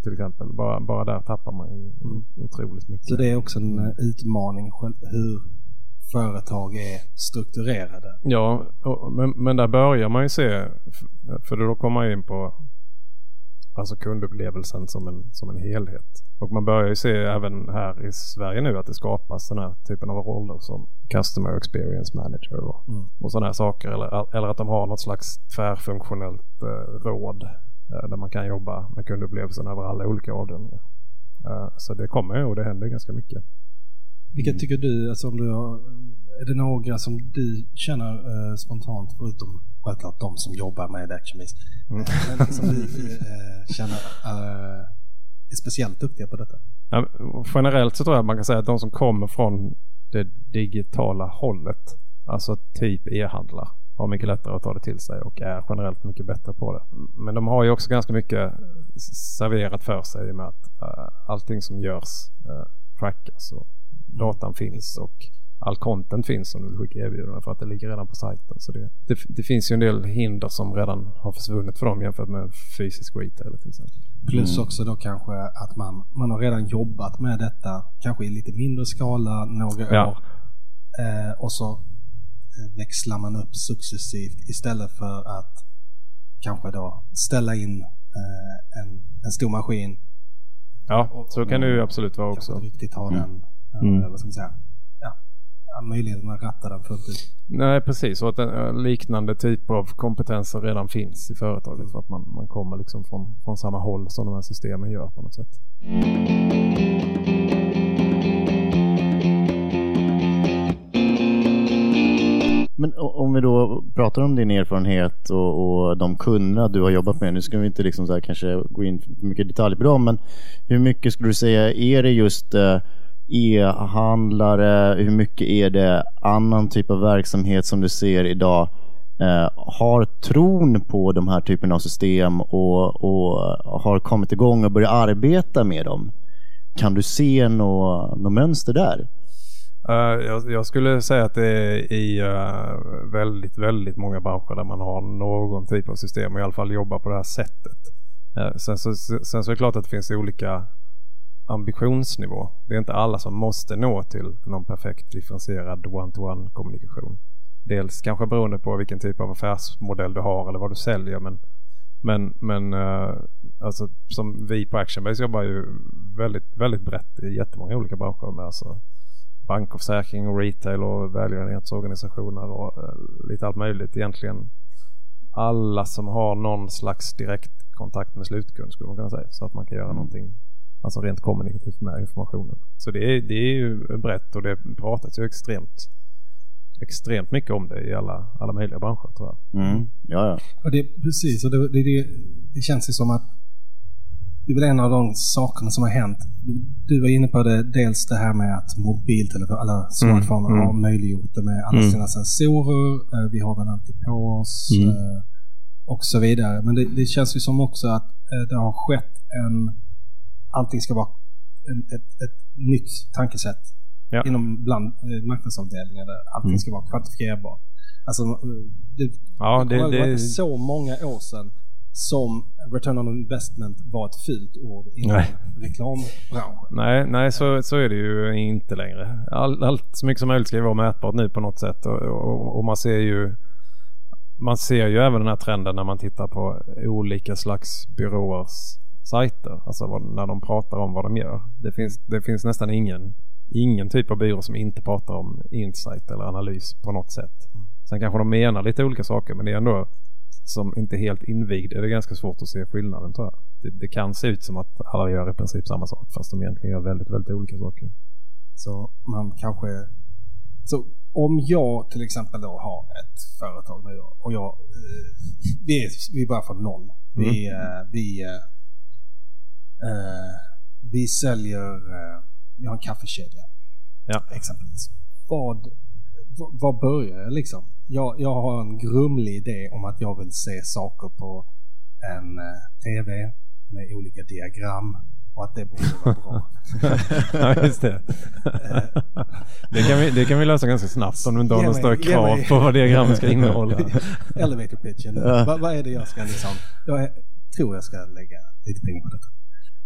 Till exempel. Bara, bara där tappar man ju mm. otroligt mycket. Så det är också en utmaning hur företag är strukturerade. Ja, och, men, men där börjar man ju se, för då kommer man in på alltså kundupplevelsen som en, som en helhet. Och man börjar ju se även här i Sverige nu att det skapas den här typen av roller som Customer Experience Manager och, mm. och sådana här saker. Eller, eller att de har något slags tvärfunktionellt eh, råd eh, där man kan jobba med kundupplevelsen över alla olika avdelningar. Eh, så det kommer och det händer ganska mycket. Vilka tycker du, alltså om du har, är det några som du känner eh, spontant förutom självklart de som jobbar med ActionBase, mm. men som du eh, känner eh, är speciellt duktiga på detta? Ja, generellt så tror jag att man kan säga att de som kommer från det digitala hållet, alltså typ e-handlar, har mycket lättare att ta det till sig och är generellt mycket bättre på det. Men de har ju också ganska mycket serverat för sig i och med att uh, allting som görs uh, trackas och datan finns och all content finns som du vill skicka erbjudanden för att det ligger redan på sajten. Så det, det, det, finns ju en del hinder som redan har försvunnit för dem jämfört med fysisk retail till exempel. Plus mm. också då kanske att man, man har redan jobbat med detta, kanske i lite mindre skala några ja. år. Eh, och så eh, växlar man upp successivt istället för att kanske då ställa in eh, en, en stor maskin. Ja, och, så kan det ju absolut vara också. Inte riktigt ha mm. den, mm. eller vad ska man säga, möjligheten att ratta den fullt ut. Nej precis och att en, liknande typer av kompetenser redan finns i företaget för att man, man kommer liksom från, från samma håll som de här systemen gör på något sätt. Men om vi då pratar om din erfarenhet och, och de kunderna du har jobbat med. Nu ska vi inte liksom så kanske gå in för mycket detalj på dem, men hur mycket skulle du säga är det just eh, e-handlare? Hur mycket är det annan typ av verksamhet som du ser idag eh, har tron på de här typen av system och, och har kommit igång och börjat arbeta med dem? Kan du se något mönster där? Uh, jag, jag, skulle säga att det är i uh, väldigt, väldigt många branscher där man har någon typ av system och i alla fall jobbar på det här sättet. Uh, sen, så, sen så är det klart att det finns olika ambitionsnivå. Det är inte alla som måste nå till någon perfekt differentierad one-to-one kommunikation. Dels kanske beroende på vilken typ av affärsmodell du har eller vad du säljer men men, men uh, alltså, som vi på Actionbase jobbar ju väldigt, väldigt brett i jättemånga olika branscher med alltså bank och försäkring och retail och välgörenhetsorganisationer och uh, lite allt möjligt egentligen. Alla som har någon slags direkt kontakt med slutkund skulle man kunna säga så att man kan göra mm. någonting Alltså rent kommunikativt med informationen. Så det är, det är ju brett och det pratas ju extremt extremt mycket om det i alla, alla möjliga branscher tror jag. Mm. Ja, ja. Och det, precis, och det, det, det, det känns ju som att det är väl en av de sakerna som har hänt. Du var inne på det, dels det här med att mobiltelefoner, alla smartphones mm. har möjliggjort det med alla mm. sina sensorer. Eh, vi har den alltid på oss mm. Eh, och så vidare. Men det, det, känns ju som också att eh, det har skett en allting ska vara ett, ett, ett nytt tankesätt ja. inom bland eh, marknadsavdelningar där allting mm. ska vara kvantifierbart. Alltså, det, ja, det, det, det inte så många år sedan som return on investment var ett fult ord inom nej. reklambranschen. Nej, nej så, så är det ju inte längre. All, allt så mycket som möjligt ska ju vara mätbart nu på något sätt och, och, och man ser ju man ser ju även den här trenden när man tittar på olika slags byråers sajter. Alltså vad, när de pratar om vad de gör. Det finns, det finns nästan ingen, ingen typ av byrå som inte pratar om insight eller analys på något sätt. Sen kanske de menar lite olika saker men det är ändå som inte helt invigd är det ganska svårt att se skillnaden tror jag. Det, det, kan se ut som att alla gör i princip samma sak fast de egentligen gör väldigt, väldigt olika saker. Så man kanske... Så om jag till exempel då har ett företag nu och jag... Eh, vi, är, vi bara från noll. Vi, mm. Vi eh, Eh, vi säljer, eh, vi har en kaffekedja. Ja. Exempelvis. Vad, vad börjar jag liksom? Jag, jag har en grumlig idé om att jag vill se saker på en eh, TV med olika diagram och att det borde vara bra. <laughs> <laughs> ja, just det. det, kan vi, det kan vi lösa ganska snabbt om du inte har några större krav mig. på vad diagrammet ska innehålla. <laughs> Elevator pitchen. vad, vad är det jag ska liksom... Jag tror jag ska lägga lite pengar på detta.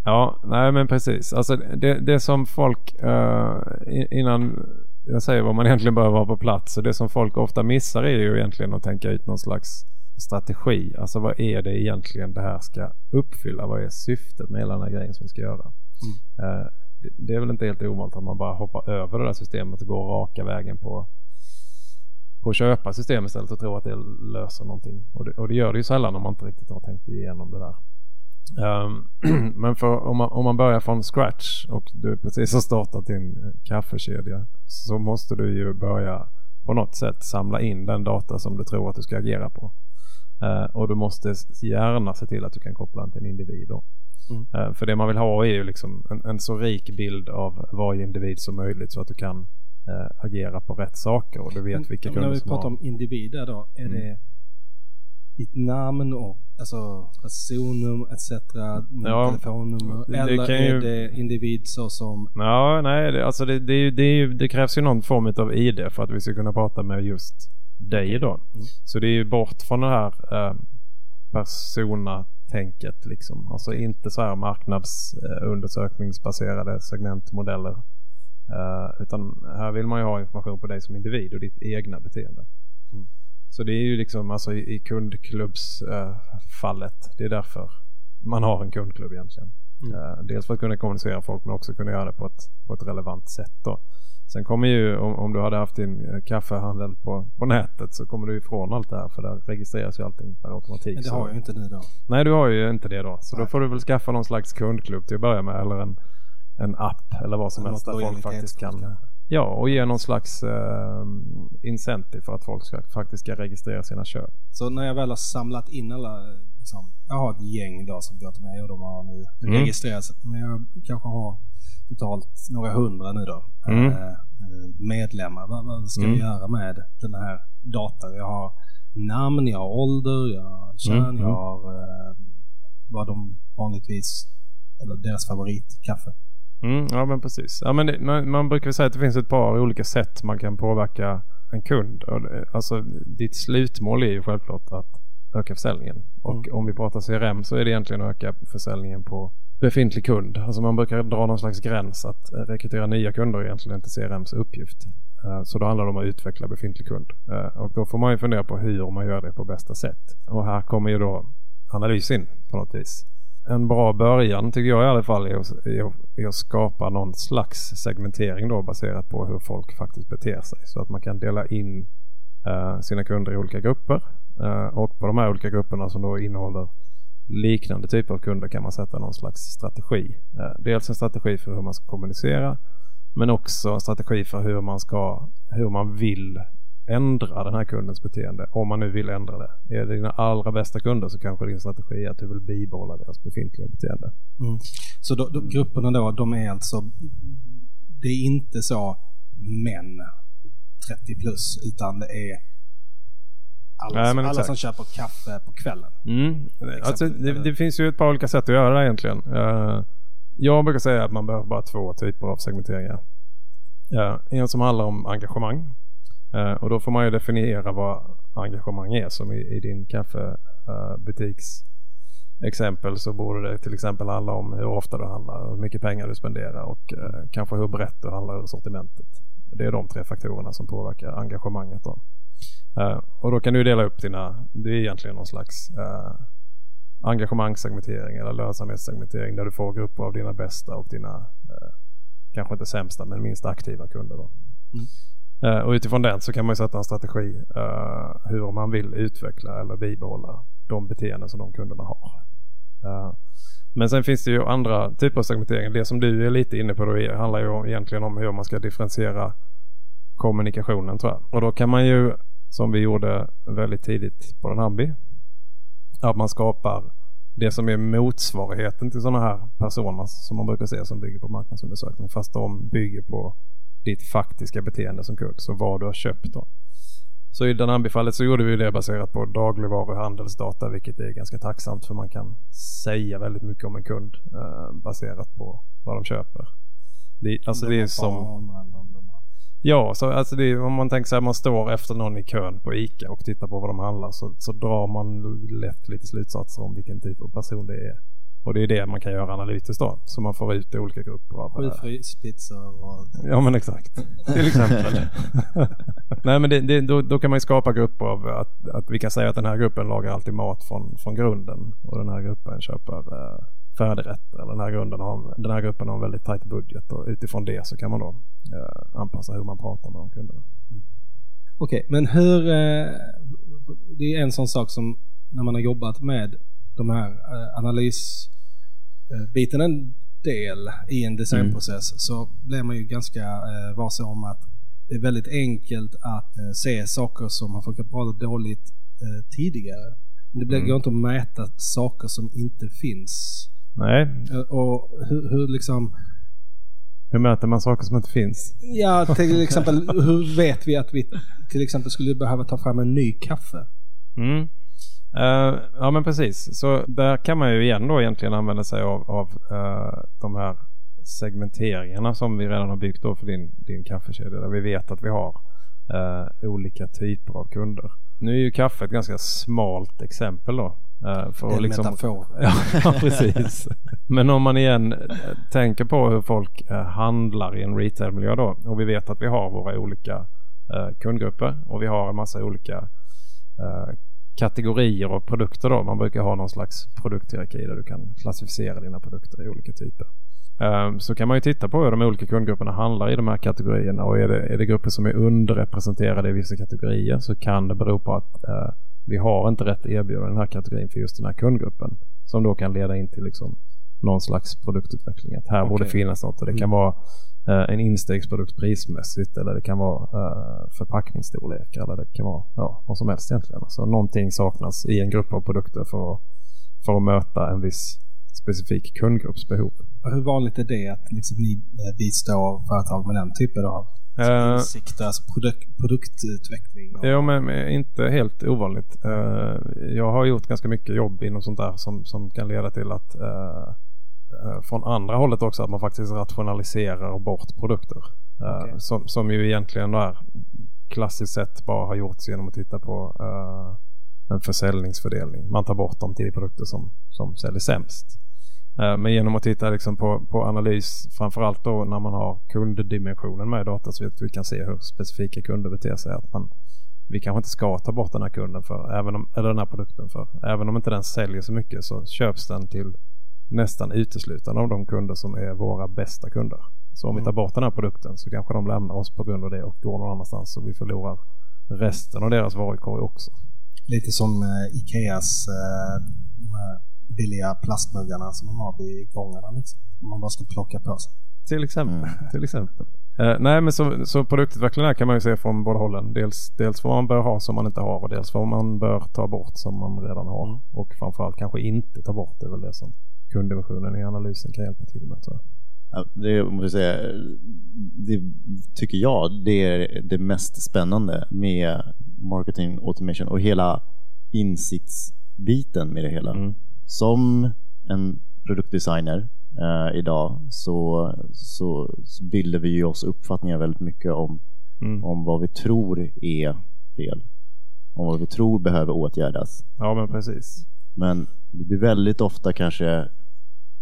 Ja, nej men precis. Alltså det, det som folk uh, innan jag säger vad man egentligen behöver ha på plats. Och det som folk ofta missar är ju egentligen att tänka ut någon slags strategi. Alltså vad är det egentligen det här ska uppfylla? Vad är syftet med hela den här grejen som vi ska göra? Mm. Uh, det är väl inte helt ovanligt att man bara hoppar över det där systemet och går raka vägen på, på att köpa system istället och tror att det löser någonting. Och det, och det gör det ju sällan om man inte riktigt har tänkt igenom det där. Um, <clears throat> men för, om, man, om man börjar från scratch och du precis har startat din kaffekedja så måste du ju börja på något sätt samla in den data som du tror att du ska agera på. Uh, och du måste gärna se till att du kan koppla den till en individ. Mm. Uh, för det man vill ha är ju liksom en, en, så rik bild av varje individ som möjligt så att du kan uh, agera på rätt saker och du vet men, vilka kunder som. När vi pratar om individer då, är mm. det ditt namn och alltså personnummer etc. Ja, telefonnummer? Det, eller det är ju... det individ så som... Ja, nej, det, alltså det, det, det, det, krävs ju någon form av ID för att vi ska kunna prata med just dig då. Mm. Så det är ju bort från det här eh, persona-tänket liksom. Alltså inte så här marknadsundersökningsbaserade segmentmodeller. Uh, utan här vill man ju ha information på dig som individ och ditt egna beteende. Så det är ju liksom alltså i, i kundklubbsfallet. Uh, det är därför man har en kundklubb egentligen. Mm. Uh, dels för att kunna kommunicera folk men också kunna göra det på ett, på ett relevant sätt. Då. Sen kommer ju om, om, du hade haft din eh, kaffehandel på, på nätet så kommer du ifrån allt det här för där registreras ju allting per automatik. Men det har jag inte nu då. Nej du har ju inte det då. Så Nej. då får du väl skaffa någon slags kundklubb till att börja med eller en, en app eller vad som helst där folk faktiskt kan. Ja, och ge någon slags uh, incentive för att folk ska, faktiskt ska registrera sina köp. Så när jag väl har samlat in alla, liksom, jag har ett gäng då som går till mig och de har nu mm. registrerat Men jag kanske har totalt några hundra nu då. Mm. Eh, medlemmar. Vad, vad ska mm. vi göra med den här datan? Jag har namn, jag har ålder, jag har kön, mm. jag har eh, vad de vanligtvis, eller deras favoritkaffe. Mm, ja men precis. Ja, men det, man, man, brukar säga att det finns ett par olika sätt man kan påverka en kund. Alltså ditt slutmål är ju självklart att öka försäljningen. Och mm. om vi pratar CRM så är det egentligen att öka försäljningen på befintlig kund. Alltså man brukar dra någon slags gräns att rekrytera nya kunder är egentligen inte CRMs uppgift. Eh, så då handlar det om att utveckla befintlig kund. Eh, och då får man ju fundera på hur man gör det på bästa sätt. Och här kommer ju då analys in på något vis. En bra början tycker jag i alla fall är att, är att skapa någon slags segmentering då baserat på hur folk faktiskt beter sig. Så att man kan dela in eh, sina kunder i olika grupper. eh, och på de här olika grupperna som då innehåller liknande typer av kunder kan man sätta någon slags strategi. Eh, dels en strategi för hur man ska kommunicera men också en strategi för hur man ska, hur man vill ändra den här kundens beteende om man nu vill ändra det. Är det dina allra bästa kunder så kanske din strategi är att du vill bibehålla deras befintliga beteende. Mm. Så då, då, grupperna då, de är alltså, det är inte så män 30 plus utan det är alla, Nej, alla som köper kaffe på kvällen. Mm. Alltså, det, det, finns ju ett par olika sätt att göra det egentligen. Uh, jag brukar säga att man behöver bara två typer av segmenteringar. Uh, en som handlar om engagemang. Eh, och då får man ju definiera vad engagemang är. Som i, i din kaffebutiks exempel så borde det till exempel handla om hur ofta du handlar, hur mycket pengar du spenderar och eh, kanske hur brett du handlar över sortimentet. Det är de tre faktorerna som påverkar engagemanget. Då. Eh, och då kan du dela upp dina, det är egentligen någon slags engagemangssegmentering eller lönsamhetssegmentering där du får grupper av dina bästa och dina kanske inte sämsta men minst aktiva kunder. Då. Mm. Eh, och utifrån den så kan man ju sätta en strategi uh, hur man vill utveckla eller bibehålla de beteenden som de kunderna har. Uh, men sen finns det ju andra typer av segmentering. Det som du är lite inne på då handlar ju egentligen om hur man ska differentiera kommunikationen tror jag. Och då kan man ju som vi gjorde väldigt tidigt på den Hambi. Att man skapar det som är motsvarigheten till sådana här personer som man brukar se som bygger på marknadsundersökning fast de bygger på ditt faktiska beteende som kund. Så vad du har köpt då. Så i den Danambi-fallet så gjorde vi det baserat på dagligvaruhandelsdata vilket är ganska tacksamt för man kan säga väldigt mycket om en kund eh, baserat på vad de köper. Det, alltså det är som... Ja, så alltså det, om man tänker sig att man står efter någon i kön på ICA och tittar på vad de handlar så, så drar man lätt lite slutsatser om vilken typ av person det är. Och det är det man kan göra analytiskt då. Så man får ut olika grupper av... Sju fryspizzor och... Ja men exakt. Till exempel. <laughs> Nej men det, det, då, då, kan man ju skapa grupper av att, att vi kan säga att den här gruppen lagar alltid mat från, från grunden. Och den här gruppen köper eh, färdigrätter. Eller den här, grunden har, den här gruppen har en väldigt tajt budget. Och utifrån det så kan man då eh, anpassa hur man pratar med de kunderna. Okej, okay, men hur... Eh, det är en sån sak som när man har jobbat med de här eh, analysbiten en del i en designprocess mm. så blir man ju ganska eh, varse om att det är väldigt enkelt att eh, se saker som har funkat bra eller dåligt eh, tidigare. Det blir, mm. går inte att mäta saker som inte finns. Nej. Och hur, hur liksom... Hur mäter man saker som inte finns? Ja, till <laughs> exempel hur vet vi att vi till exempel skulle behöva ta fram en ny kaffe? Mm. Uh, ja men precis. Så där kan man ju igen då egentligen använda sig av, av uh, de här segmenteringarna som vi redan har byggt då för din, din kaffekedja. Där vi vet att vi har uh, olika typer av kunder. Nu är ju kaffe ett ganska smalt exempel då. för det är en liksom, metafor. <laughs> ja, precis. Men om man igen tänker på hur folk handlar i en retailmiljö då. Och vi vet att vi har våra olika kundgrupper och vi har en massa olika kategorier av produkter då. Man brukar ha någon slags produkthierarki där du kan klassificera dina produkter i olika typer. Um, så kan man ju titta på hur de olika kundgrupperna handlar i de här kategorierna och är det, är det grupper som är underrepresenterade i vissa kategorier så kan det bero på att uh, vi har inte rätt erbjudande i den här kategorin för just den här kundgruppen. Som då kan leda in till liksom någon slags produktutveckling. Att här okay. borde finnas något och det kan mm. vara eh, en instegsprodukt prismässigt eller det kan vara eh, förpackningsstorlek eller det kan vara ja, vad som helst egentligen. Så någonting saknas i en grupp av produkter för att, för att möta en viss specifik kundgrupps behov. Och hur vanligt är det att liksom ni eh, bistår företag med den typen av uh, insikter, alltså produk produktutveckling? Och... Ja, men inte helt ovanligt. Uh, jag har gjort ganska mycket jobb inom sånt där som, som kan leda till att uh, Eh, från andra hållet också att man faktiskt rationaliserar bort produkter. Eh, okay. Som, som ju egentligen är klassiskt sett bara har gjorts genom att titta på uh, en försäljningsfördelning. Man tar bort de tio produkter som, som säljer sämst. Men genom att titta liksom på, på analys, framförallt då när man har kunddimensionen med i data så att vi kan se hur specifika kunder beter sig. Att man, vi kanske inte ska ta bort den här kunden för, även om, eller den här produkten för. Även om inte den säljer så mycket så köps den till nästan uteslutande av de kunder som är våra bästa kunder. Så om mm. vi tar bort den här produkten så kanske de lämnar oss på grund av det och går någon annanstans och vi förlorar resten av deras varukorg också. Lite som uh, Ikeas uh, billiga plastmuggarna som man har vid gångarna liksom. Man bara ska plocka på sig. Till exempel. Mm. <laughs> Till exempel. Uh, nej men så, så produktutvecklingen kan man ju se från båda hållen. Dels, dels vad man bör ha som man inte har och dels vad man bör ta bort som man redan har. Mm. Och framförallt kanske inte ta bort det är väl det som kunddimensionen i analysen kan hjälpa till med. Så. Ja, det, måste säga, det tycker jag det är det mest spännande med marketing automation och hela insiktsbiten med det hela. Mm. Som en produktdesigner eh, idag så, så, så bildar vi ju oss uppfattningar väldigt mycket om, mm. om vad vi tror är fel. Om vad vi tror behöver åtgärdas. Ja men precis. Men det blir väldigt ofta kanske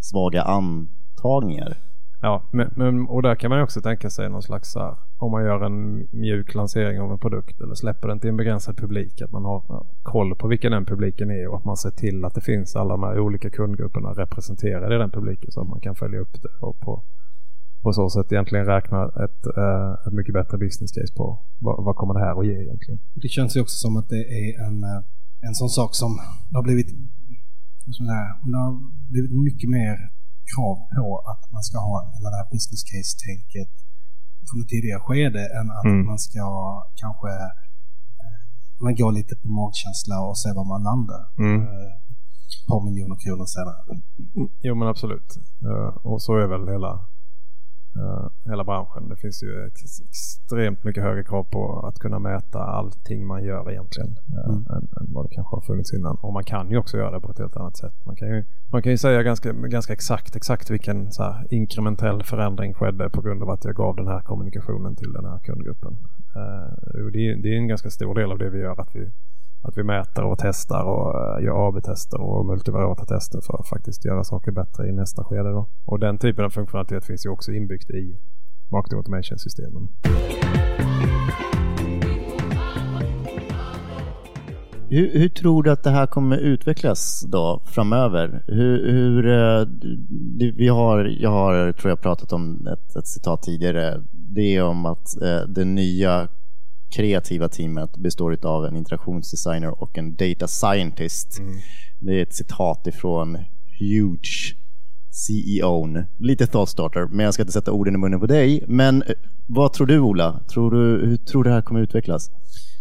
svaga antagningar. Ja, men, men, och där kan man ju också tänka sig någon slags här, om man gör en mjuk lansering av en produkt eller släpper den till en begränsad publik, att man har koll på vilken den publiken är och att man ser till att det finns alla de här olika kundgrupperna representerade i den publiken så att man kan följa upp det och på, på så sätt egentligen räkna ett, äh, ett mycket bättre business case på vad, vad kommer det här att ge egentligen. Det känns ju också som att det är en, eh, en sån sak som har blivit sådär. Det har blivit mycket mer krav på att man ska ha hela det här business case-tänket från ett tidigare skede än att mm. man ska kanske eh, man går lite på magkänsla och se var man landar. Mm. Eh, ett par miljoner kronor senare. Jo men absolut. Uh, och så är väl hela uh, hela branschen. Det finns ju ex extremt mycket högre krav på att kunna mäta allting man gör egentligen uh, mm. än, än, vad det kanske har funnits innan. Och man kan ju också göra det på ett helt annat sätt. Man kan ju, man kan ju säga ganska, ganska exakt, exakt vilken så här, inkrementell förändring skedde på grund av att jag gav den här kommunikationen till den här kundgruppen. Uh, det, det, är en ganska stor del av det vi gör att vi att vi mäter och testar och eh, gör AB-tester och multivariata tester för att faktiskt göra saker bättre i nästa skede. Då. Och den typen av funktionalitet finns ju också inbyggt i marketing automation-systemen. Hur, hur, tror du att det här kommer utvecklas då framöver? Hur, hur eh, vi har, jag har, tror jag, pratat om ett, ett citat tidigare. Det är om att eh, det nya kreativa teamet består av en interaktionsdesigner och en data scientist. Mm. Det är ett citat ifrån Huge CEO. Lite thought men jag ska inte sätta orden i munnen på dig. Men eh, vad tror du Ola? Tror du, hur tror du det här kommer utvecklas?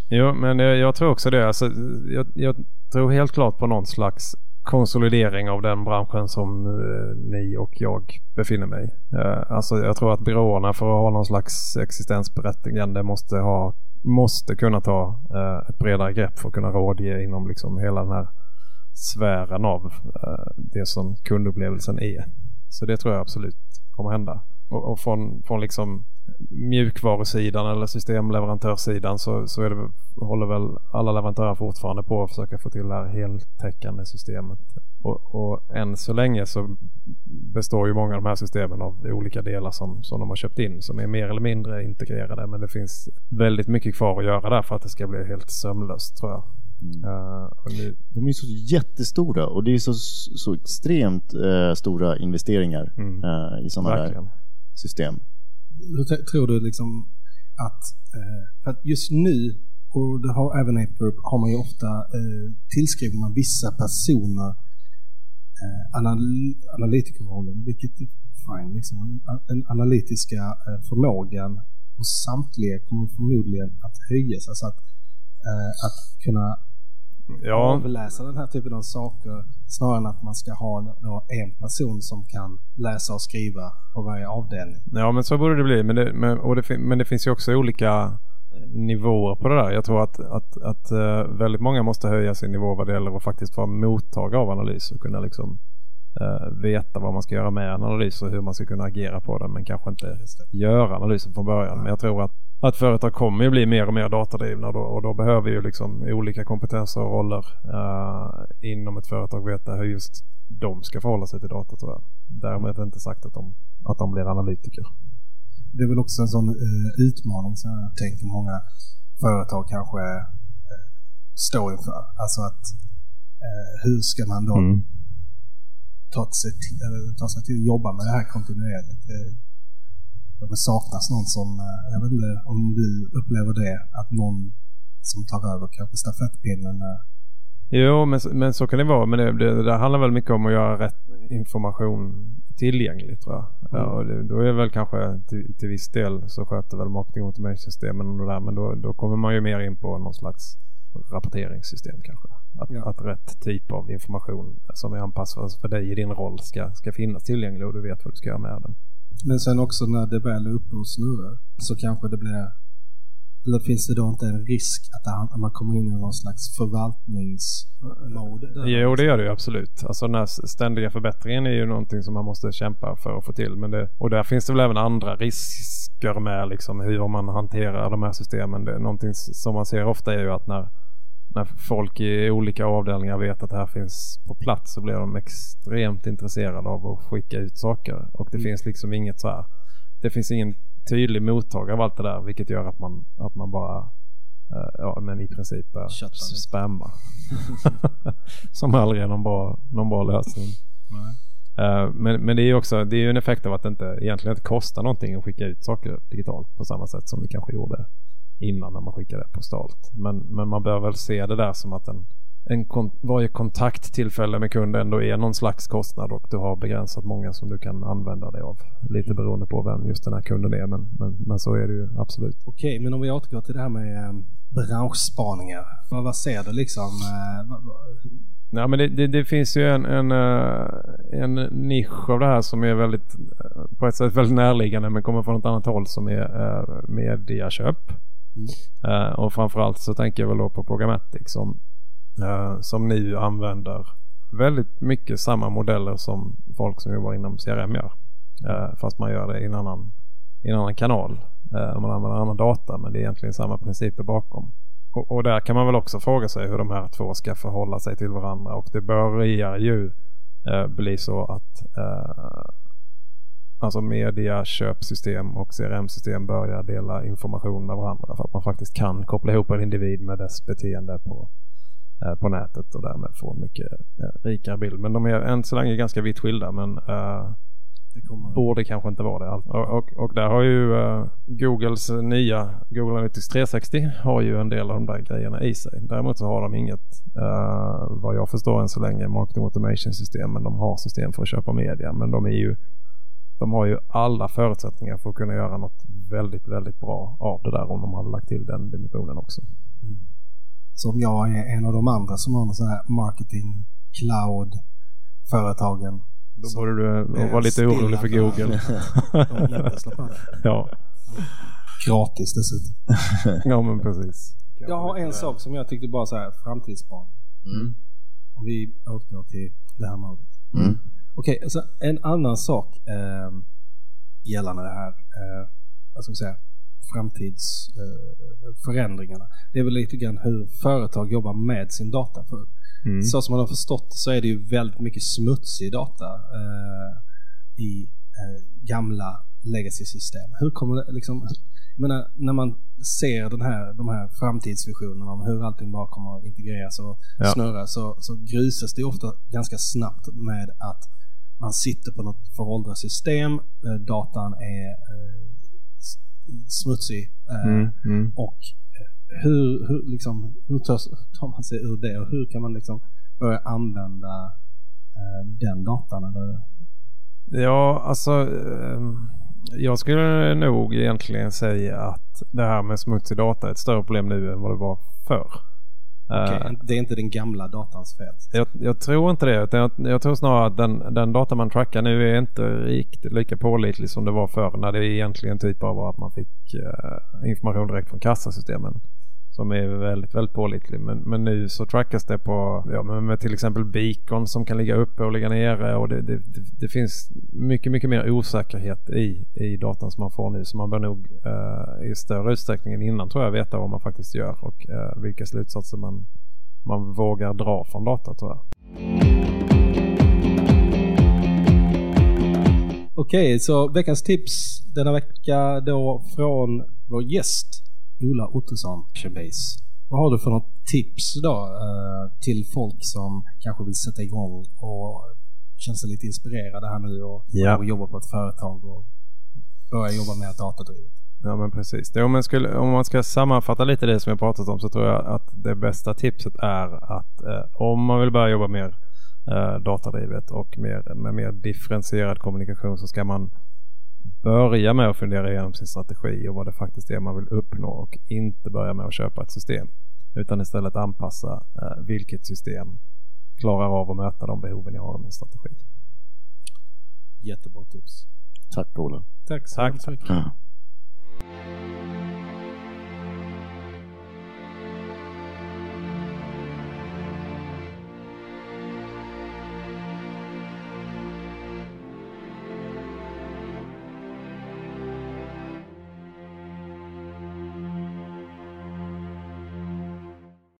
Jo, men jag, tror också det. Alltså, jag, jag, tror helt klart på någon slags konsolidering av den branschen som uh, ni och jag befinner mig i. Uh, alltså, jag tror att byråerna för att ha någon slags existensberättigande måste, ha, måste kunna ta eh, ett bredare grepp för att kunna rådge inom liksom hela den här sfären av eh, det som kundupplevelsen är. Så det tror jag absolut kommer hända. Och, och från, från liksom mjukvarusidan eller systemleverantörssidan så, så är det, håller väl alla leverantörer fortfarande på att försöka få till det här heltäckande systemet. Och, och än så länge så består ju många av de här systemen av olika delar som, som de har köpt in som är mer eller mindre integrerade men det finns väldigt mycket kvar att göra där för att det ska bli helt sömlöst tror jag. Mm. Uh, nu... De är så jättestora och det är så, så extremt uh, stora investeringar mm. uh, i sådana där system hur tror du liksom att, för att just nu, och det har även Ape har man ju ofta, tillskriver man vissa personer eh, anal analytikerrollen, vilket är fine. Liksom, den analytiska förmågan hos samtliga kommer förmodligen att höjas. Alltså att, att kunna ja. avläsa den här typen av saker snarare än att man ska ha en person som kan läsa och skriva på varje avdelning. Ja men så borde det bli. Men det, men, det, men det finns ju också olika nivåer på det där. Jag tror att, att, att eh, väldigt många måste höja sin nivå vad det gäller att faktiskt vara mottagare av analys och kunna liksom uh, veta vad man ska göra med en analys och hur man ska kunna agera på den men kanske inte göra analysen från början. Men jag tror att att företag kommer ju bli mer och mer datadrivna då, och då behöver ju liksom olika kompetenser och roller uh, inom ett företag veta hur just de ska förhålla sig till data tror jag. Därmed är det inte sagt att de, att de blir analytiker. Det är väl också en sån uh, utmaning som jag tänker många företag kanske uh, står inför. Alltså att hur ska man då mm. ta, sig till, ta sig till att jobba med det här kontinuerligt? det saknas någon som, eh, jag vet inte om du upplever det, att någon som tar över kanske stafettpinnen. Eh. Jo, men, men så kan det vara. Men det, det, det handlar väl mycket om att göra rätt information tillgänglig tror jag. Mm. Ja, och det, då är väl kanske till, till viss del så sköter väl marketing automation-systemen och det där. Men då, då kommer man ju mer in på någon slags rapporteringssystem kanske. Att, ja. att rätt typ av information som är anpassad för dig i din roll ska, ska finnas tillgänglig och du vet vad du ska göra med den. Men sen också när det väl är uppe och snurrar så kanske det blir... Eller finns det då inte en risk att man kommer in i någon slags förvaltningsmode? Jo, det gör det ju absolut. Alltså den här ständiga förbättringen är ju någonting som man måste kämpa för att få till. Men det, och där finns det väl även andra risker med liksom hur man hanterar de här systemen. Det, någonting som man ser ofta är ju att när när folk i olika avdelningar vet att det här finns på plats så blir de extremt intresserade av att skicka ut saker. Och det mm. finns liksom inget så här. Det finns ingen tydlig mottagare av allt det där vilket gör att man, att man bara uh, ja men i princip uh, spammar. <laughs> Som aldrig är någon bra, någon bra lösning. Uh, men, men det är ju också det är en effekt av att det inte, egentligen inte kostar någonting att skicka ut saker digitalt på samma sätt som vi kanske gjorde innan när man skickar det postalt. Men, men man bör väl se det där som att en, en kon varje kontakttillfälle med kunden ändå är någon slags kostnad och du har begränsat många som du kan använda dig av. Lite beroende på vem just den här kunden är men, men, men så är det ju absolut. Okej, men om vi återgår till det här med eh, branschspaningar. Vad, vad ser du liksom? Eh, Nej, men det, det, det, finns ju en, en, eh, en nisch av det här som är väldigt på ett sätt väldigt närliggande men kommer från ett annat håll som är mediaköp. Uh, och framförallt så tänker jag väl då på Programmatic som, Eh, som nu använder väldigt mycket samma modeller som folk som jobbar inom CRM gör. Eh, fast man gör det i en annan, i en annan kanal. Eh, man använder annan data men det är egentligen samma principer bakom. och, och, där kan man väl också fråga sig hur de här två ska förhålla sig till varandra och det börjar ju eh, bli så att eh, alltså mediaköpsystem och CRM-system börjar dela information med varandra för att man faktiskt kan koppla ihop en individ med dess beteende på, på nätet och därmed få en mycket eh, rikare bild. Men de är än så länge ganska vitt skilda men eh, kommer... Borde kanske inte vara det. Och, och, och där har ju Googles nya Google Analytics 360 har ju en del av de där grejerna i sig. Däremot så har de inget, vad jag förstår än så länge, marketing automation system. Men de har system för att köpa media. Men de är ju de har ju alla förutsättningar för att kunna göra något väldigt, väldigt bra av det där om de hade lagt till den dimensionen också. Mm. Som jag är en av de andra som har någon sån här marketing cloud företagen då borde du vara lite orolig för Google. ja. Gratis dessutom. ja men precis. Jag har en sak som jag tyckte bara så här framtidsbarn. Mm. Om vi återgår till det här målet. Mm. Okej, okay, alltså en annan sak eh, gällande det här, eh, vad ska man säga, framtidsförändringarna. Eh, det är väl lite grann hur företag jobbar med sin data. För Mm. Så som man har förstått så är det ju väldigt mycket smutsig data eh, i eh, gamla legacy-system. Hur kommer det liksom, jag menar, när man ser den här, de här framtidsvisionerna om hur allting bara kommer att integreras och ja. snurra så, så grusas det ofta ganska snabbt med att man sitter på något föråldrat system, eh, datan är eh, smutsig eh, mm, mm. och hur, hur, liksom, hur tar, man sig ur det och hur kan man liksom börja använda eh, den datan? Eller? Ja, alltså eh, jag skulle nog egentligen säga att det här med smutsig data är ett större problem nu än vad det var förr. Okay, uh, det är inte den gamla datans fel? Jag, jag, tror inte det. Jag, jag, tror snarare att den, den data man trackar nu är inte riktigt lika pålitlig som det var förr när det egentligen typ var att man fick uh, information direkt från kassasystemen som är väldigt, väldigt pålitlig. Men, men nu så trackas det på, ja, med, med till exempel beacon som kan ligga uppe och ligga nere och det, det, det, det, finns mycket, mycket mer osäkerhet i, i datan som man får nu. Så man bör nog eh, i större utsträckning än innan tror jag veta vad man faktiskt gör och eh, vilka slutsatser man, man vågar dra från data tror jag. Okej, okay, så veckans tips denna vecka då från vår gäst Ola Ottosson, Base. Vad har du för något tips då eh, till folk som kanske vill sätta igång och känner sig lite inspirerade här nu och, ja. och jobba på ett företag och börja jobba mer datadrivet? Ja men precis. Om, man skulle, om man ska sammanfatta lite det som jag pratat om så tror jag att det bästa tipset är att eh, om man vill börja jobba mer eh, datadrivet och mer, med mer differentierad kommunikation så ska man börja med att fundera igenom sin strategi och vad det faktiskt är man vill uppnå och inte börja med att köpa ett system. Utan istället anpassa eh, vilket system klarar av att möta de behoven jag har i min strategi. Jättebra tips. Tack Ola. Tack så Tack. mycket.